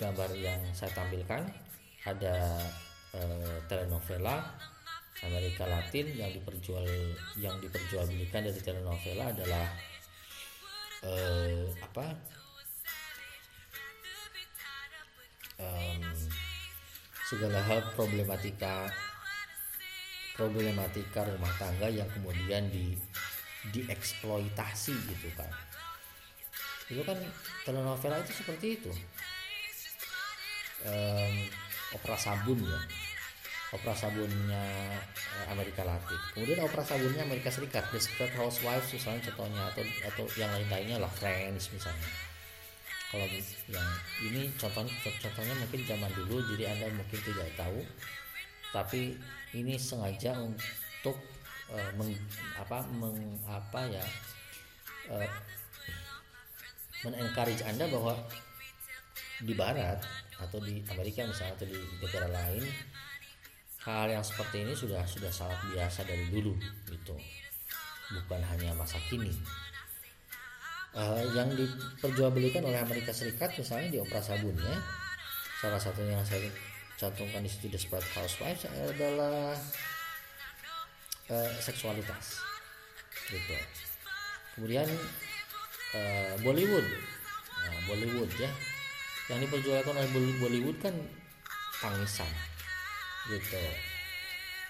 gambar yang saya tampilkan ada eh, telenovela Amerika Latin yang diperjual yang diperjualbelikan dari telenovela adalah eh, apa segala hal problematika problematika rumah tangga yang kemudian di dieksploitasi gitu kan. Itu kan telenovela itu seperti itu. Um, opera sabun ya. Opera sabunnya eh, Amerika Latin. Kemudian opera sabunnya Amerika Serikat Desperate Housewives misalnya contohnya atau atau yang lain-lainnya lah Friends misalnya kalau yang ini contohnya contohnya mungkin zaman dulu jadi anda mungkin tidak tahu. Tapi ini sengaja untuk uh, meng, apa meng, ya uh, menencourage anda bahwa di barat atau di Amerika misalnya atau di negara lain hal yang seperti ini sudah sudah sangat biasa dari dulu gitu. Bukan hanya masa kini uh, yang diperjualbelikan oleh Amerika Serikat misalnya di opera sabunnya salah satunya yang saya cantumkan di situ Desperate Housewives adalah uh, seksualitas gitu. Kemudian uh, Bollywood. Nah, Bollywood ya. Yang diperjualkan oleh Bollywood kan tangisan gitu.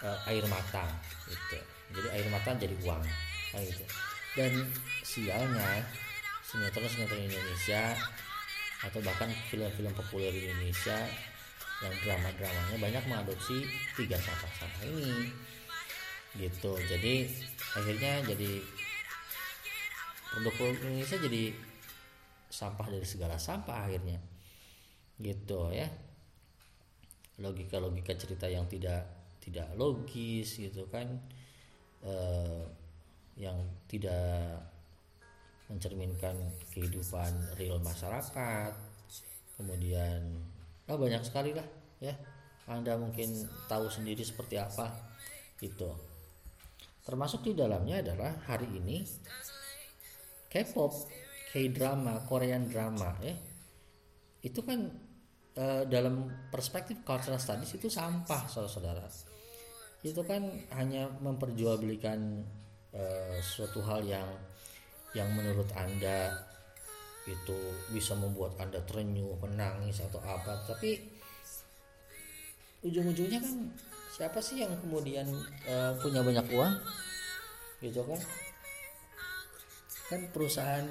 Uh, air mata gitu. Jadi air mata jadi uang kayak gitu. Dan sialnya sinetron-sinetron Indonesia atau bahkan film-film populer Indonesia yang drama-dramanya banyak mengadopsi tiga sampah-sampah ini. Gitu. Jadi akhirnya jadi produk Indonesia jadi sampah dari segala sampah akhirnya. Gitu ya. Logika-logika cerita yang tidak tidak logis gitu kan. Eh, yang tidak mencerminkan kehidupan real masyarakat. Kemudian oh banyak sekali lah ya. Anda mungkin tahu sendiri seperti apa itu. Termasuk di dalamnya adalah hari ini K-pop K-drama Korean drama ya. Itu kan e, dalam perspektif cultural studies itu sampah saudara-saudara. Itu kan hanya memperjualbelikan e, suatu hal yang yang menurut anda itu bisa membuat anda terenyuh menangis atau apa. Tapi ujung-ujungnya kan siapa sih yang kemudian uh, punya banyak uang? Gitu kan? Kan perusahaan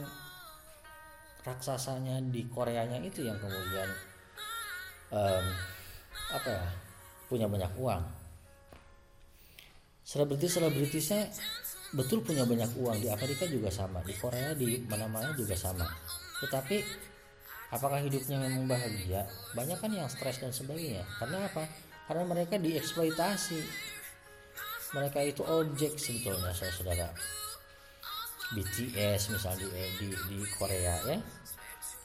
raksasanya di Koreanya itu yang kemudian um, apa ya punya banyak uang. Selebritis-selebritisnya betul punya banyak uang. Di Amerika juga sama di Korea di mana-mana juga sama. Tetapi apakah hidupnya memang bahagia? Banyak kan yang stres dan sebagainya. Karena apa? Karena mereka dieksploitasi. Mereka itu objek sebetulnya saudara BTS misalnya di, di, di Korea ya.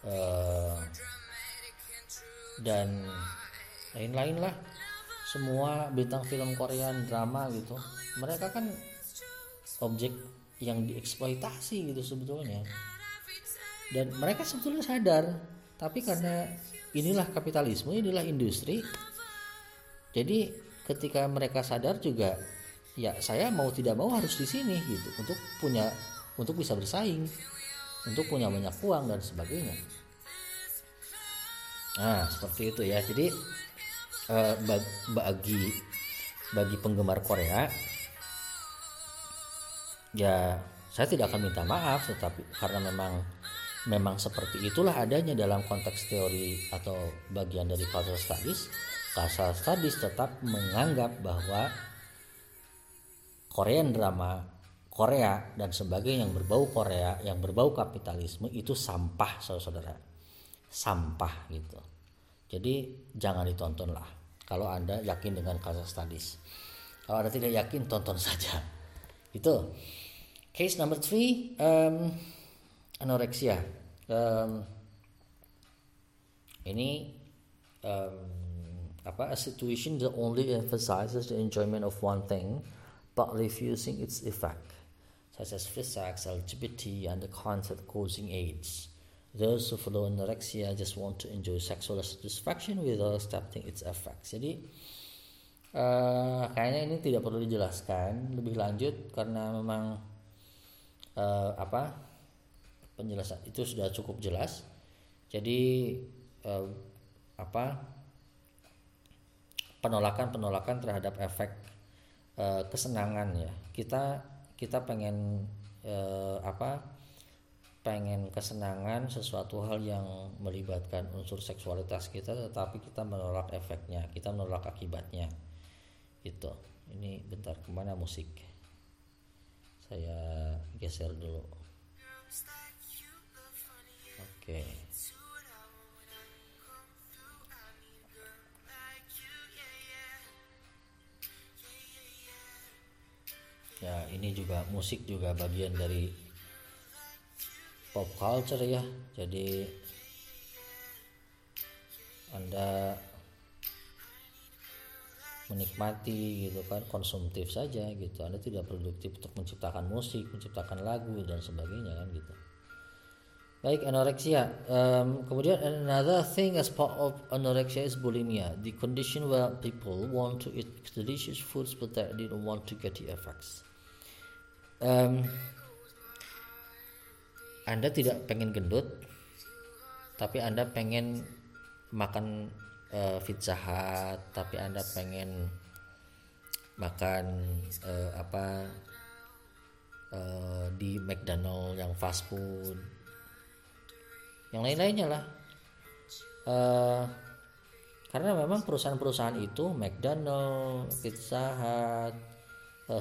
Uh, dan lain-lain lah. Semua bintang film Korea drama gitu. Mereka kan objek yang dieksploitasi gitu sebetulnya. Dan mereka sebetulnya sadar tapi karena inilah kapitalisme inilah industri. Jadi ketika mereka sadar juga ya saya mau tidak mau harus di sini gitu untuk punya untuk bisa bersaing untuk punya banyak uang dan sebagainya. Nah seperti itu ya. Jadi eh, bagi bagi penggemar Korea ya saya tidak akan minta maaf tetapi karena memang memang seperti itulah adanya dalam konteks teori atau bagian dari cultural studies cultural studies tetap menganggap bahwa Korean drama Korea dan sebagainya yang berbau Korea, yang berbau kapitalisme itu sampah saudara-saudara. Sampah gitu. Jadi jangan ditonton lah. Kalau Anda yakin dengan kasus studies. Kalau Anda tidak yakin tonton saja. Itu. Case number three, um, anorexia. Um, ini um, apa? A situation that only emphasizes the enjoyment of one thing, but refusing its effect such as free sex, LGBT, and the concept causing AIDS. Those who follow anorexia just want to enjoy sexual satisfaction without accepting its effects. Jadi uh, kayaknya ini tidak perlu dijelaskan lebih lanjut karena memang uh, apa penjelasan itu sudah cukup jelas. Jadi uh, apa penolakan-penolakan terhadap efek uh, kesenangan ya. Kita kita pengen eh, apa pengen kesenangan sesuatu hal yang melibatkan unsur seksualitas kita tetapi kita menolak efeknya kita menolak akibatnya. Itu ini bentar ke mana musik saya geser dulu oke okay. ya ini juga musik juga bagian dari pop culture ya jadi anda menikmati gitu kan konsumtif saja gitu. Anda tidak produktif untuk menciptakan musik menciptakan lagu dan sebagainya kan gitu. Baik anoreksia. Um, kemudian another thing as part of anorexia is bulimia. The condition where people want to eat delicious foods but they don't want to get the effects. Um, Anda tidak pengen gendut tapi Anda pengen makan uh, pizza hut tapi Anda pengen makan uh, apa uh, di McDonald yang fast food. Yang lain-lainnya lah. Uh, karena memang perusahaan-perusahaan itu McDonald, Pizza Hut,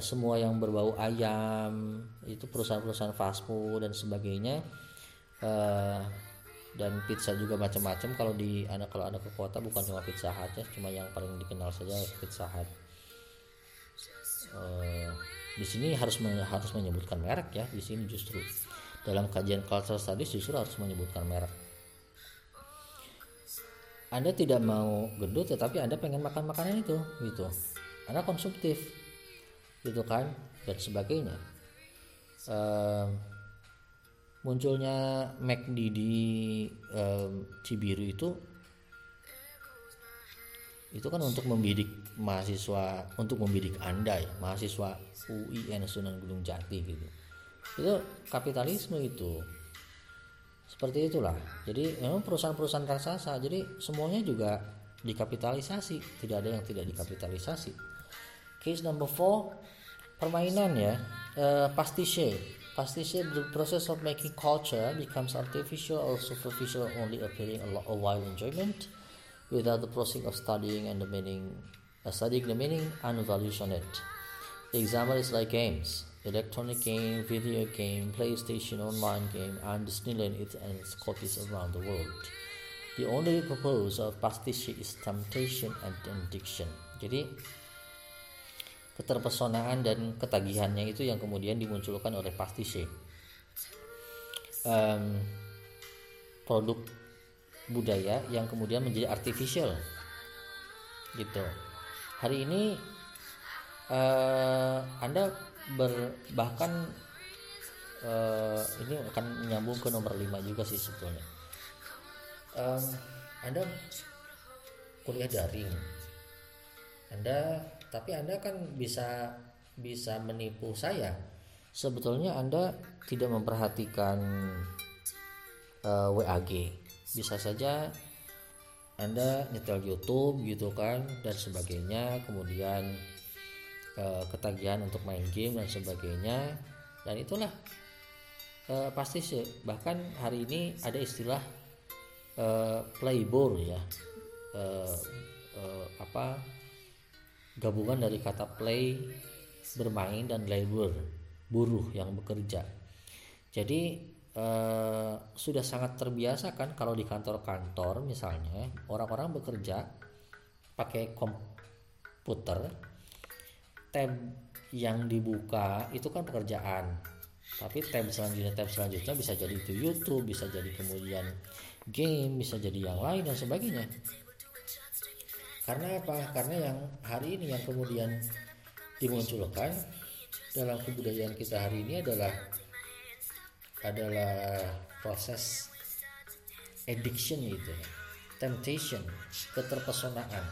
semua yang berbau ayam itu perusahaan-perusahaan fast food dan sebagainya dan pizza juga macam-macam. Kalau di anak kalau anak ke kota bukan cuma pizza hut ya cuma yang paling dikenal saja pizza hut. Uh, di sini harus harus menyebutkan merek ya di sini justru. Dalam kajian cultural studies justru harus menyebutkan merek. Anda tidak mau gendut tetapi Anda pengen makan makanan itu gitu. Anda konsumtif gitu kan dan sebagainya. Um, munculnya McD di um, Cibiru itu itu kan untuk membidik mahasiswa untuk membidik anda ya mahasiswa UIN Sunan Gunung Jati gitu. Itu kapitalisme itu. Seperti itulah. Jadi memang perusahaan-perusahaan raksasa jadi semuanya juga dikapitalisasi. Tidak ada yang tidak dikapitalisasi. Case number four permainan ya. Uh, pastiche pastiche the process of making culture becomes artificial or superficial only appearing a, a while enjoyment without the process of studying and the meaning uh, studying the meaning and values on it The example is like games, electronic game, video game, PlayStation online game, and Disneyland it and its copies around the world. The only purpose of pastiche is temptation and addiction. Jadi keterpesonaan dan ketagihannya itu yang kemudian dimunculkan oleh pastiche. Um, produk budaya yang kemudian menjadi artificial. Gitu. Hari ini uh, anda ber, bahkan uh, ini akan menyambung ke nomor 5 juga sih sebetulnya. Um, anda kuliah daring. Anda tapi anda kan bisa bisa menipu saya. Sebetulnya anda tidak memperhatikan uh, eh, WAG bisa saja anda nyetel YouTube gitu kan dan sebagainya. Kemudian uh, ketagihan untuk main game dan sebagainya. Dan itulah uh, pasti sih bahkan hari ini ada istilah uh, playboard ya. Uh, uh, apa gabungan dari kata play bermain dan labor. Buruh yang bekerja. Jadi eh, sudah sangat terbiasa kan kalau di kantor-kantor misalnya orang-orang bekerja pakai komputer tab yang dibuka itu kan pekerjaan. Tapi tab selanjutnya tab selanjutnya bisa jadi itu YouTube bisa jadi kemudian game bisa jadi yang lain dan sebagainya karena apa? Karena yang hari ini yang kemudian dimunculkan dalam kebudayaan kita hari ini adalah adalah proses addiction itu temptation keterpesonaan.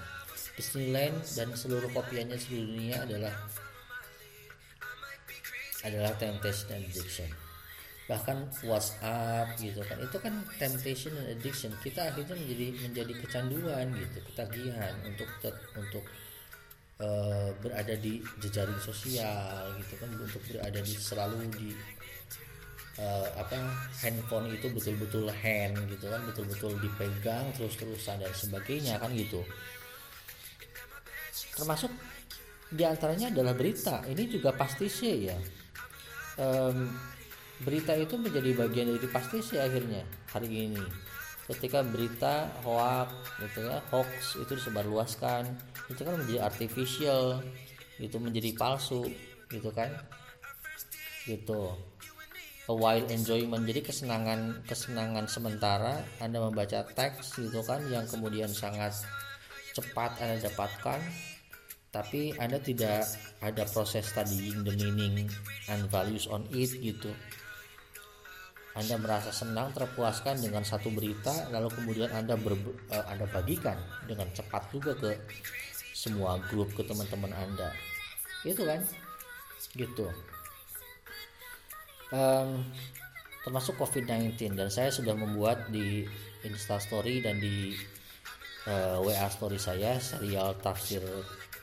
Disneyland dan seluruh kopiannya seluruh dunia adalah adalah temptation addiction bahkan WhatsApp gitu kan. Itu kan temptation and addiction. Kita akhirnya menjadi menjadi kecanduan gitu ketagihan untuk untuk uh, berada di jejaring sosial gitu kan untuk berada di selalu di uh, apa handphone itu betul-betul hand gitu kan betul-betul dipegang terus-terusan dan sebagainya kan gitu. Termasuk di antaranya adalah berita. Ini juga pasti sih ya. Um, berita itu menjadi bagian dari pasti sih akhirnya hari ini. Ketika berita hoax gitu ya hoax itu disebarluaskan itu kan menjadi artificial itu menjadi palsu gitu kan. Gitu. A wild enjoyment. Jadi kesenangan kesenangan sementara anda membaca teks gitu kan yang kemudian sangat cepat anda dapatkan tapi anda tidak ada proses studying the meaning and values on it gitu anda merasa senang terpuaskan dengan satu berita lalu kemudian anda ber, uh, anda bagikan dengan cepat juga ke semua grup ke teman-teman anda. Itu kan? Gitu. Um, termasuk COVID-19 dan saya sudah membuat di Insta Story dan di uh, eh, WA Story saya serial tafsir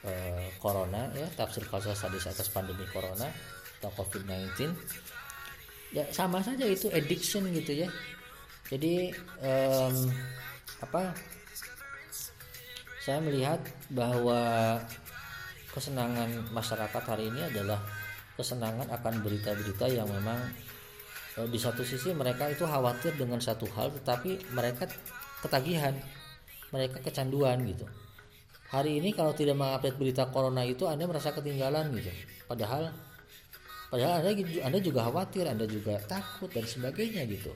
uh, Corona ya tafsir kasus sadis atas pandemi Corona atau COVID-19 ya sama saja itu addiction gitu ya. Jadi um, apa saya melihat bahwa kesenangan masyarakat hari ini adalah kesenangan akan berita-berita yang memang e, di satu sisi mereka itu khawatir dengan satu hal tetapi mereka ketagihan mereka kecanduan gitu. Hari ini kalau tidak mengupdate berita corona itu anda merasa ketinggalan gitu. Padahal padahal anda, anda juga khawatir anda juga takut dan sebagainya gitu.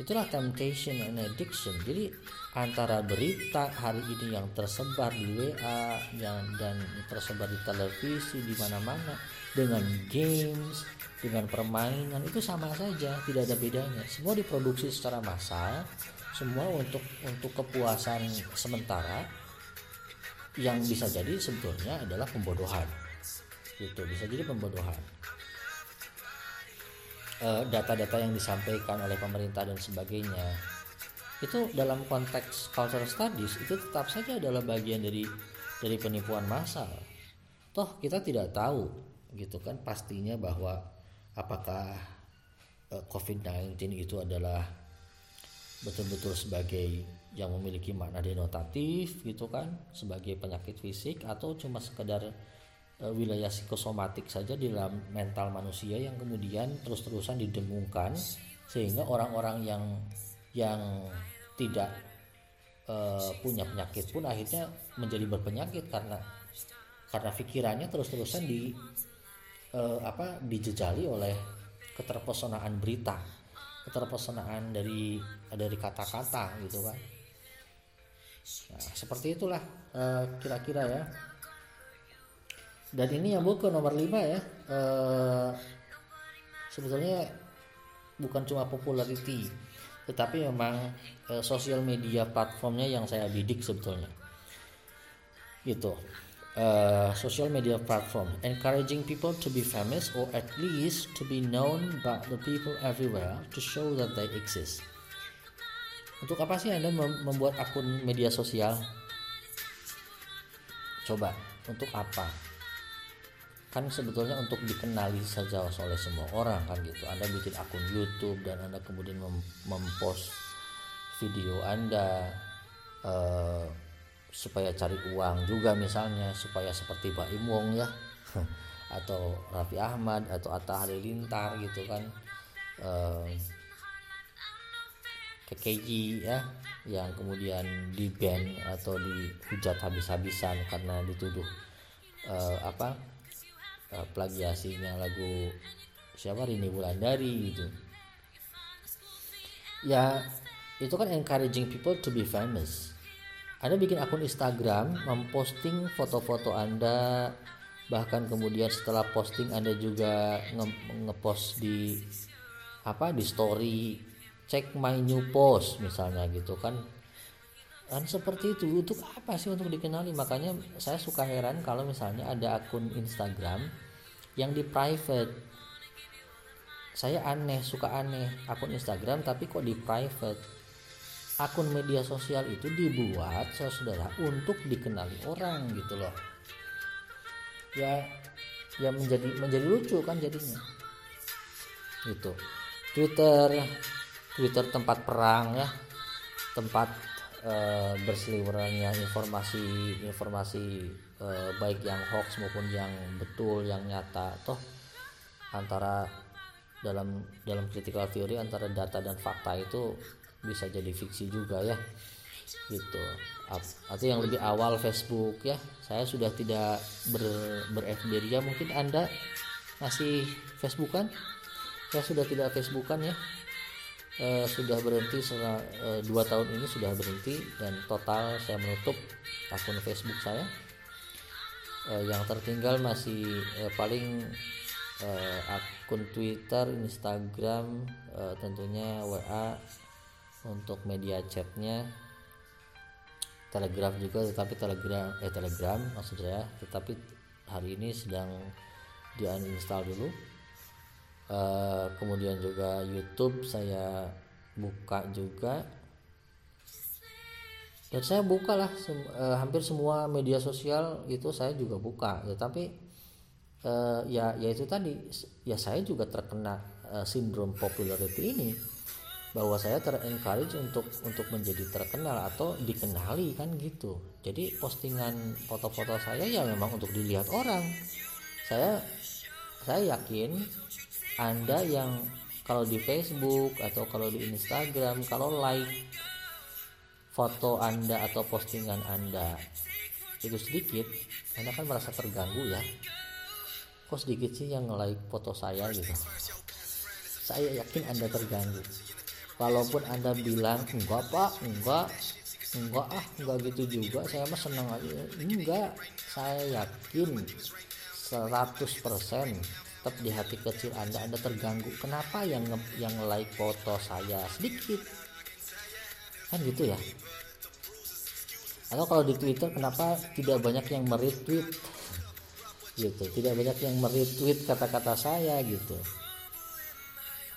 Itulah temptation and addiction. Jadi antara berita hari ini yang tersebar di WA yang dan tersebar di televisi di mana-mana dengan games dengan permainan itu sama saja tidak ada bedanya. Semua diproduksi secara massal semua untuk untuk kepuasan sementara. Yang bisa jadi sebetulnya adalah pembodohan itu bisa jadi pembodohan. Eh, data-data yang disampaikan oleh pemerintah dan sebagainya itu dalam konteks cultural studies itu tetap saja adalah bagian dari dari penipuan massal toh kita tidak tahu gitu kan pastinya bahwa apakah uh, COVID-19 itu adalah betul-betul sebagai yang memiliki makna denotatif gitu kan sebagai penyakit fisik atau cuma sekedar wilayah psikosomatik saja di dalam mental manusia yang kemudian terus-terusan didengungkan sehingga orang-orang yang yang tidak e, punya penyakit pun akhirnya menjadi berpenyakit karena karena pikirannya terus-terusan di e, apa dijejali oleh keterpesonaan berita keterpesonaan dari dari kata-kata gitu kan. Nah, seperti itulah uh, kira-kira ya dan ini yang buku nomor 5 ya uh, sebetulnya bukan cuma popularity tetapi memang uh, sosial media platformnya yang saya bidik sebetulnya gitu uh, social media platform encouraging people to be famous or at least to be known by the people everywhere to show that they exist. Untuk apa sih Anda membuat akun media sosial? Coba, untuk apa? Kan sebetulnya untuk dikenali saja oleh semua orang kan gitu. Anda bikin akun YouTube dan Anda kemudian mempost video Anda uh, supaya cari uang juga misalnya supaya seperti Pak Imwong ya atau Raffi Ahmad atau Atta Halilintar gitu kan eh, KKG ya yang kemudian di ban atau dihujat habis-habisan karena dituduh eh, apa eh, plagiasinya lagu siapa Rini Wulandari gitu ya itu kan encouraging people to be famous anda bikin akun Instagram, memposting foto-foto Anda, bahkan kemudian setelah posting Anda juga nge-post di apa di story, cek my new post misalnya gitu kan. Kan seperti itu untuk apa sih untuk dikenali? Makanya saya suka heran kalau misalnya ada akun Instagram yang di private. Saya aneh, suka aneh akun Instagram tapi kok di private? Akun media sosial itu dibuat saudara untuk dikenali orang gitu loh. Ya ya menjadi menjadi lucu kan jadinya. Gitu. Twitter Twitter tempat perang ya. Tempat e, berseliwerannya informasi informasi e, baik yang hoax maupun yang betul yang nyata. Toh antara dalam dalam critical theory antara data dan fakta itu bisa jadi fiksi juga ya gitu. Atau yang lebih awal Facebook ya. Saya sudah tidak ber, ber ya. Mungkin anda masih Facebookan? Saya sudah tidak Facebookan ya. E, sudah berhenti setelah e, dua tahun ini sudah berhenti dan total saya menutup akun Facebook saya e, yang tertinggal masih e, paling e, akun Twitter Instagram e, tentunya WA untuk media chatnya. Telegram juga tetapi telegram eh telegram maksud saya tetapi hari ini sedang di uninstall dulu. Uh, kemudian juga YouTube saya buka juga dan saya buka lah sem uh, hampir semua media sosial itu saya juga buka. Tetapi uh, ya ya itu tadi ya saya juga terkena uh, sindrom popularity ini bahwa saya terencourage untuk untuk menjadi terkenal atau dikenali kan gitu. Jadi postingan foto-foto saya ya memang untuk dilihat orang. Saya saya yakin anda yang kalau di Facebook atau kalau di Instagram kalau like foto anda atau postingan anda. Itu sedikit anda kan merasa terganggu ya. Kok sedikit sih yang like foto saya gitu? Saya yakin anda terganggu. Kalaupun anda bilang enggak pak enggak enggak ah enggak gitu juga. Saya mah senang aja. Enggak saya yakin 100% tetap di hati kecil anda anda terganggu. Kenapa yang yang like foto saya? Sedikit kan gitu ya. Atau kalau di Twitter kenapa tidak banyak yang meretweet? Gitu tidak banyak yang meretweet kata-kata saya gitu.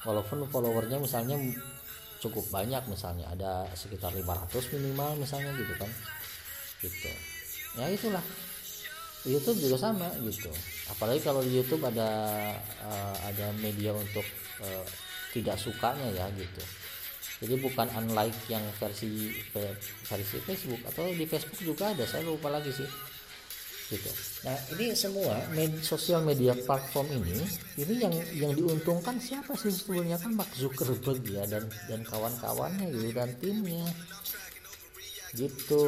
Walaupun followernya misalnya cukup banyak misalnya ada sekitar 500 minimal misalnya gitu kan. Gitu. Ya itulah. YouTube juga sama gitu. Apalagi kalau di YouTube ada uh, ada media untuk uh, tidak sukanya ya gitu jadi bukan unlike yang versi versi Facebook atau di Facebook juga ada saya lupa lagi sih. Gitu. Nah ini semua med sosial media platform ini ini yang yang diuntungkan siapa sih sebetulnya? Kan Mark Zuckerberg ya dan dan kawan-kawannya gitu dan timnya. Gitu.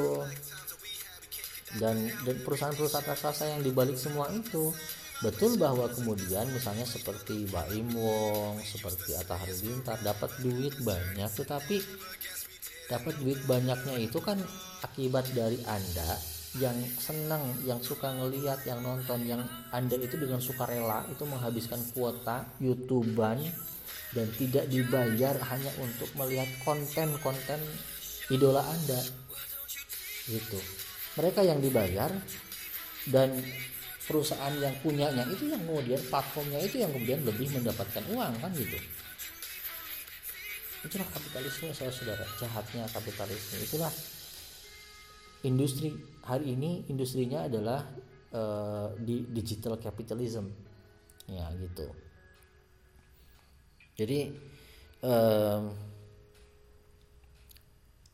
Dan dan perusahaan-perusahaan raksasa yang dibalik semua itu betul bahwa kemudian misalnya seperti Baim Wong seperti Atta Halilintar dapat duit banyak tetapi dapat duit banyaknya itu kan akibat dari anda yang senang yang suka ngeliat yang nonton yang anda itu dengan sukarela itu menghabiskan kuota youtuber dan tidak dibayar hanya untuk melihat konten-konten idola anda. Gitu. Mereka yang dibayar dan perusahaan yang punyanya itu yang kemudian platformnya itu yang kemudian lebih mendapatkan uang kan gitu. Itulah kapitalisme saya saudara jahatnya kapitalisme. Itulah industri. Hari ini industrinya adalah uh, di digital capitalism. Ya gitu. Jadi um,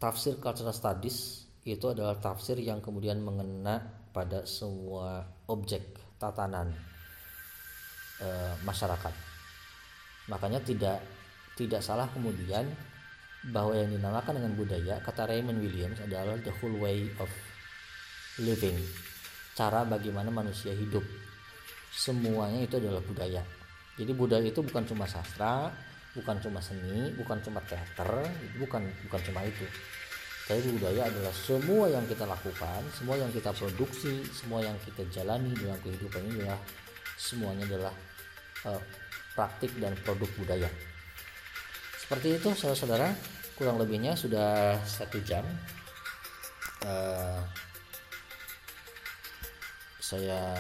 tafsir cultural studies itu adalah tafsir yang kemudian mengena pada semua objek tatanan e, masyarakat. Makanya tidak tidak salah kemudian bahwa yang dinamakan dengan budaya kata Raymond Williams adalah the whole way of living cara bagaimana manusia hidup. Semuanya itu adalah budaya. Jadi budaya itu bukan cuma sastra bukan cuma seni bukan cuma teater bukan bukan cuma itu tapi budaya adalah semua yang kita lakukan, semua yang kita produksi, semua yang kita jalani dalam kehidupan ini adalah semuanya adalah uh, praktik dan produk budaya. Seperti itu, saudara-saudara, kurang lebihnya sudah satu jam. Uh, saya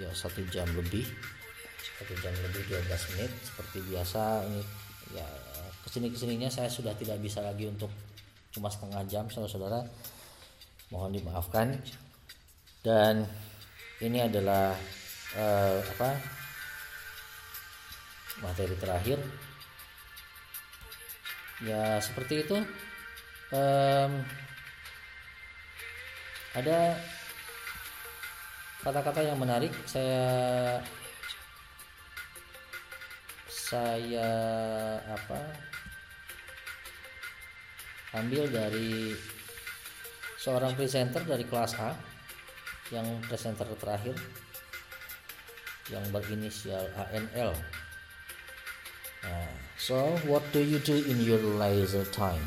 ya satu jam lebih, satu jam lebih 12 menit seperti biasa ini ya ke sini ke sininya saya sudah tidak bisa lagi untuk cuma setengah jam saudara-saudara. Mohon dimaafkan. Dan ini adalah uh, apa? Materi terakhir. Ya seperti itu. Um, ada kata-kata yang menarik. Saya saya apa ambil dari seorang presenter dari kelas A yang presenter terakhir yang berinisial ANL uh, so what do you do in your leisure time?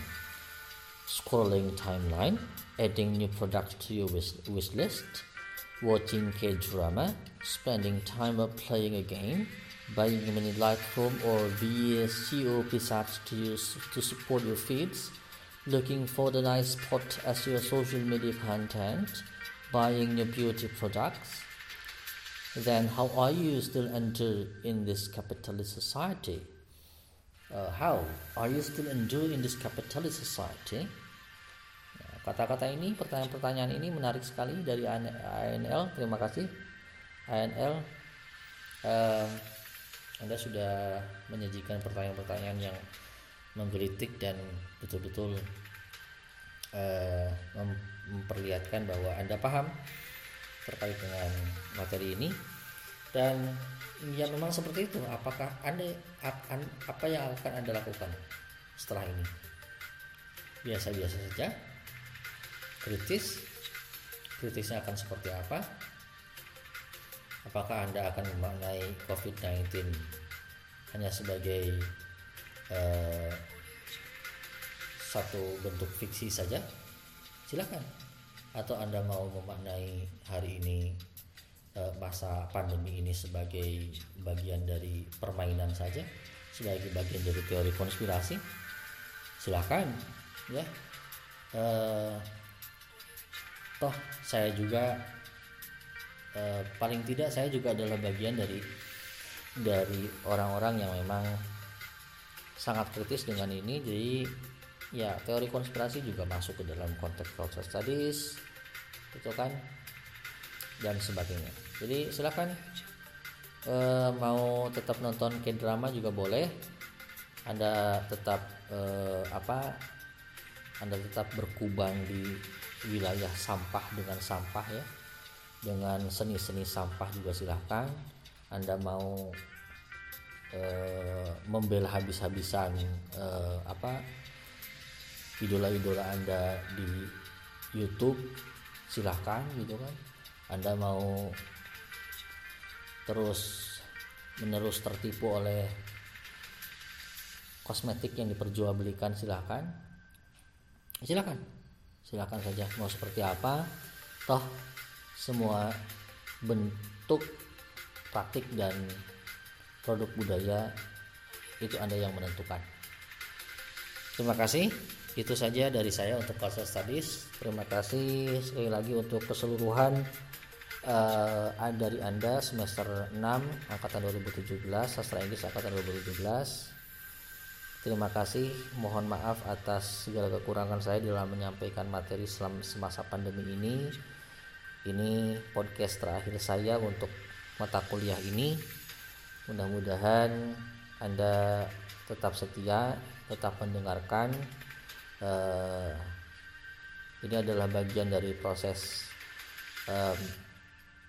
Scrolling timeline adding new products to your wish, wish list watching K-drama spending time playing a game buying many Lightroom or VSCO presets to use to support your feeds looking for the nice spot as your social media content, buying your beauty products, then how are you still enter in this capitalist society? Uh, how are you still endure in this capitalist society? Kata-kata ini, pertanyaan-pertanyaan ini menarik sekali dari ANL. Terima kasih, ANL. Uh, anda sudah menyajikan pertanyaan-pertanyaan yang menggelitik dan betul-betul uh, memperlihatkan bahwa Anda paham terkait dengan materi ini. Dan ya memang seperti itu. Apakah Anda apa yang akan Anda lakukan setelah ini? Biasa-biasa saja. Kritis. Kritisnya akan seperti apa? Apakah Anda akan memaknai COVID-19 hanya sebagai eh, satu bentuk fiksi saja silakan. Atau anda mau memaknai hari ini eh, masa pandemi ini sebagai bagian dari permainan saja sebagai bagian dari teori konspirasi silakan ya. Eh, toh saya juga eh, paling tidak saya juga adalah bagian dari dari orang-orang yang memang sangat kritis dengan ini. Jadi ya teori konspirasi juga masuk ke dalam konteks culture studies itu kan? Dan sebagainya. Jadi silakan e, mau tetap nonton k drama juga boleh. Anda tetap e, apa anda tetap berkubang di wilayah sampah dengan sampah ya. Dengan seni-seni sampah juga silahkan anda mau uh, membela habis-habisan uh, apa idola-idola anda di YouTube silahkan gitu kan. Anda mau terus menerus tertipu oleh kosmetik yang diperjualbelikan silahkan. Silahkan. Silahkan saja mau seperti apa. Toh semua bentuk praktik dan produk budaya itu anda yang menentukan. Terima kasih itu saja dari saya untuk culture studies terima kasih sekali lagi untuk keseluruhan uh, dari anda semester 6 angkatan 2017 sastra Inggris angkatan 2017 Terima kasih, mohon maaf atas segala kekurangan saya dalam menyampaikan materi selama semasa pandemi ini. Ini podcast terakhir saya untuk mata kuliah ini. Mudah-mudahan Anda tetap setia, tetap mendengarkan. Uh, ini adalah bagian dari proses um,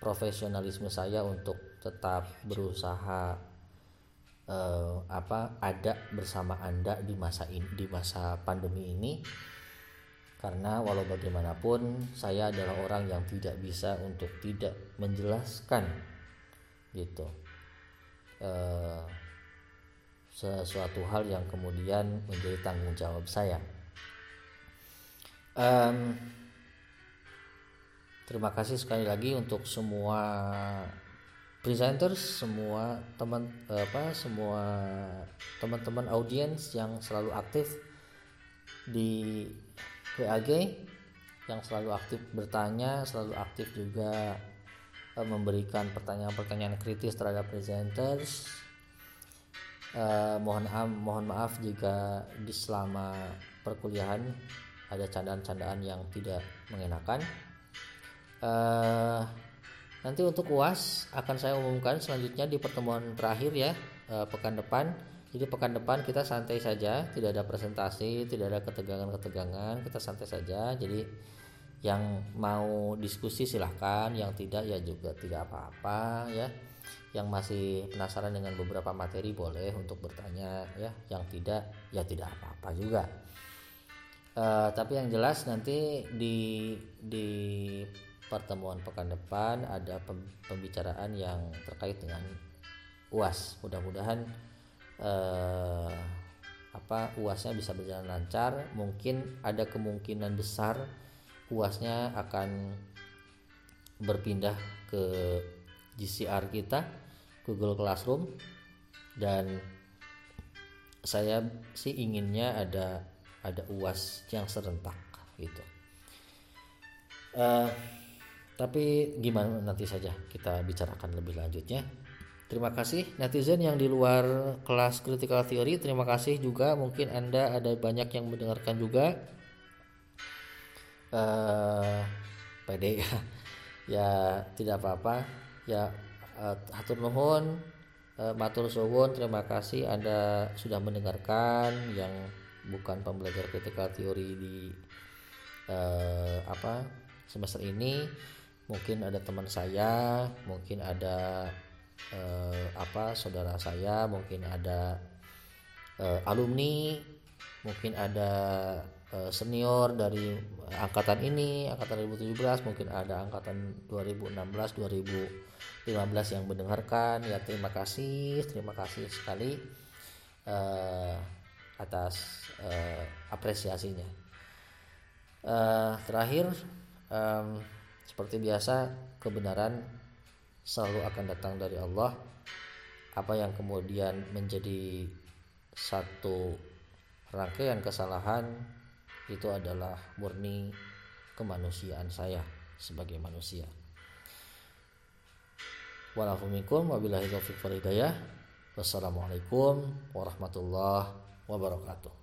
profesionalisme saya untuk tetap berusaha uh, apa ada bersama anda di masa ini di masa pandemi ini. Karena walau bagaimanapun saya adalah orang yang tidak bisa untuk tidak menjelaskan gitu. Uh, sesuatu hal yang kemudian menjadi tanggung jawab saya um, terima kasih sekali lagi untuk semua presenters semua teman apa semua teman-teman audiens yang selalu aktif di WAG yang selalu aktif bertanya selalu aktif juga uh, memberikan pertanyaan-pertanyaan kritis terhadap presenters. Uh, mohon mohon maaf jika di selama perkuliahan ada candaan-candaan yang tidak mengenakan uh, Nanti untuk UAS akan saya umumkan selanjutnya di pertemuan terakhir ya eh, pekan depan. Jadi pekan depan kita santai saja, tidak ada presentasi, tidak ada ketegangan-ketegangan, kita santai saja. Jadi yang mau diskusi silahkan, yang tidak ya juga tidak apa-apa ya. Yang masih penasaran dengan beberapa materi boleh untuk bertanya ya, yang tidak ya tidak apa-apa juga. Uh, tapi yang jelas nanti di di pertemuan pekan depan ada pembicaraan yang terkait dengan UAS. Mudah-mudahan eh, apa UASnya bisa berjalan lancar. Mungkin ada kemungkinan besar UASnya akan berpindah ke GCR kita Google Classroom dan saya sih inginnya ada ada UAS yang serentak gitu. Uh, tapi gimana nanti saja kita bicarakan lebih lanjutnya. Terima kasih netizen yang di luar kelas critical theory. Terima kasih juga mungkin Anda ada banyak yang mendengarkan juga. Uh, pede ya. ya tidak apa-apa. Ya uh, nuhun, uh, matur suwun. Terima kasih Anda sudah mendengarkan yang bukan pembelajar critical theory di uh, apa semester ini. Mungkin ada teman saya mungkin ada eh, apa saudara saya mungkin ada eh, alumni mungkin ada eh, senior dari angkatan ini angkatan 2017 mungkin ada angkatan 2016 2015 yang mendengarkan. Ya terima kasih terima kasih sekali eh, atas eh, apresiasinya eh, terakhir um, seperti biasa, kebenaran selalu akan datang dari Allah. Apa yang kemudian menjadi satu rangkaian kesalahan itu adalah murni kemanusiaan saya sebagai manusia. Wassalamualaikum warahmatullahi wabarakatuh.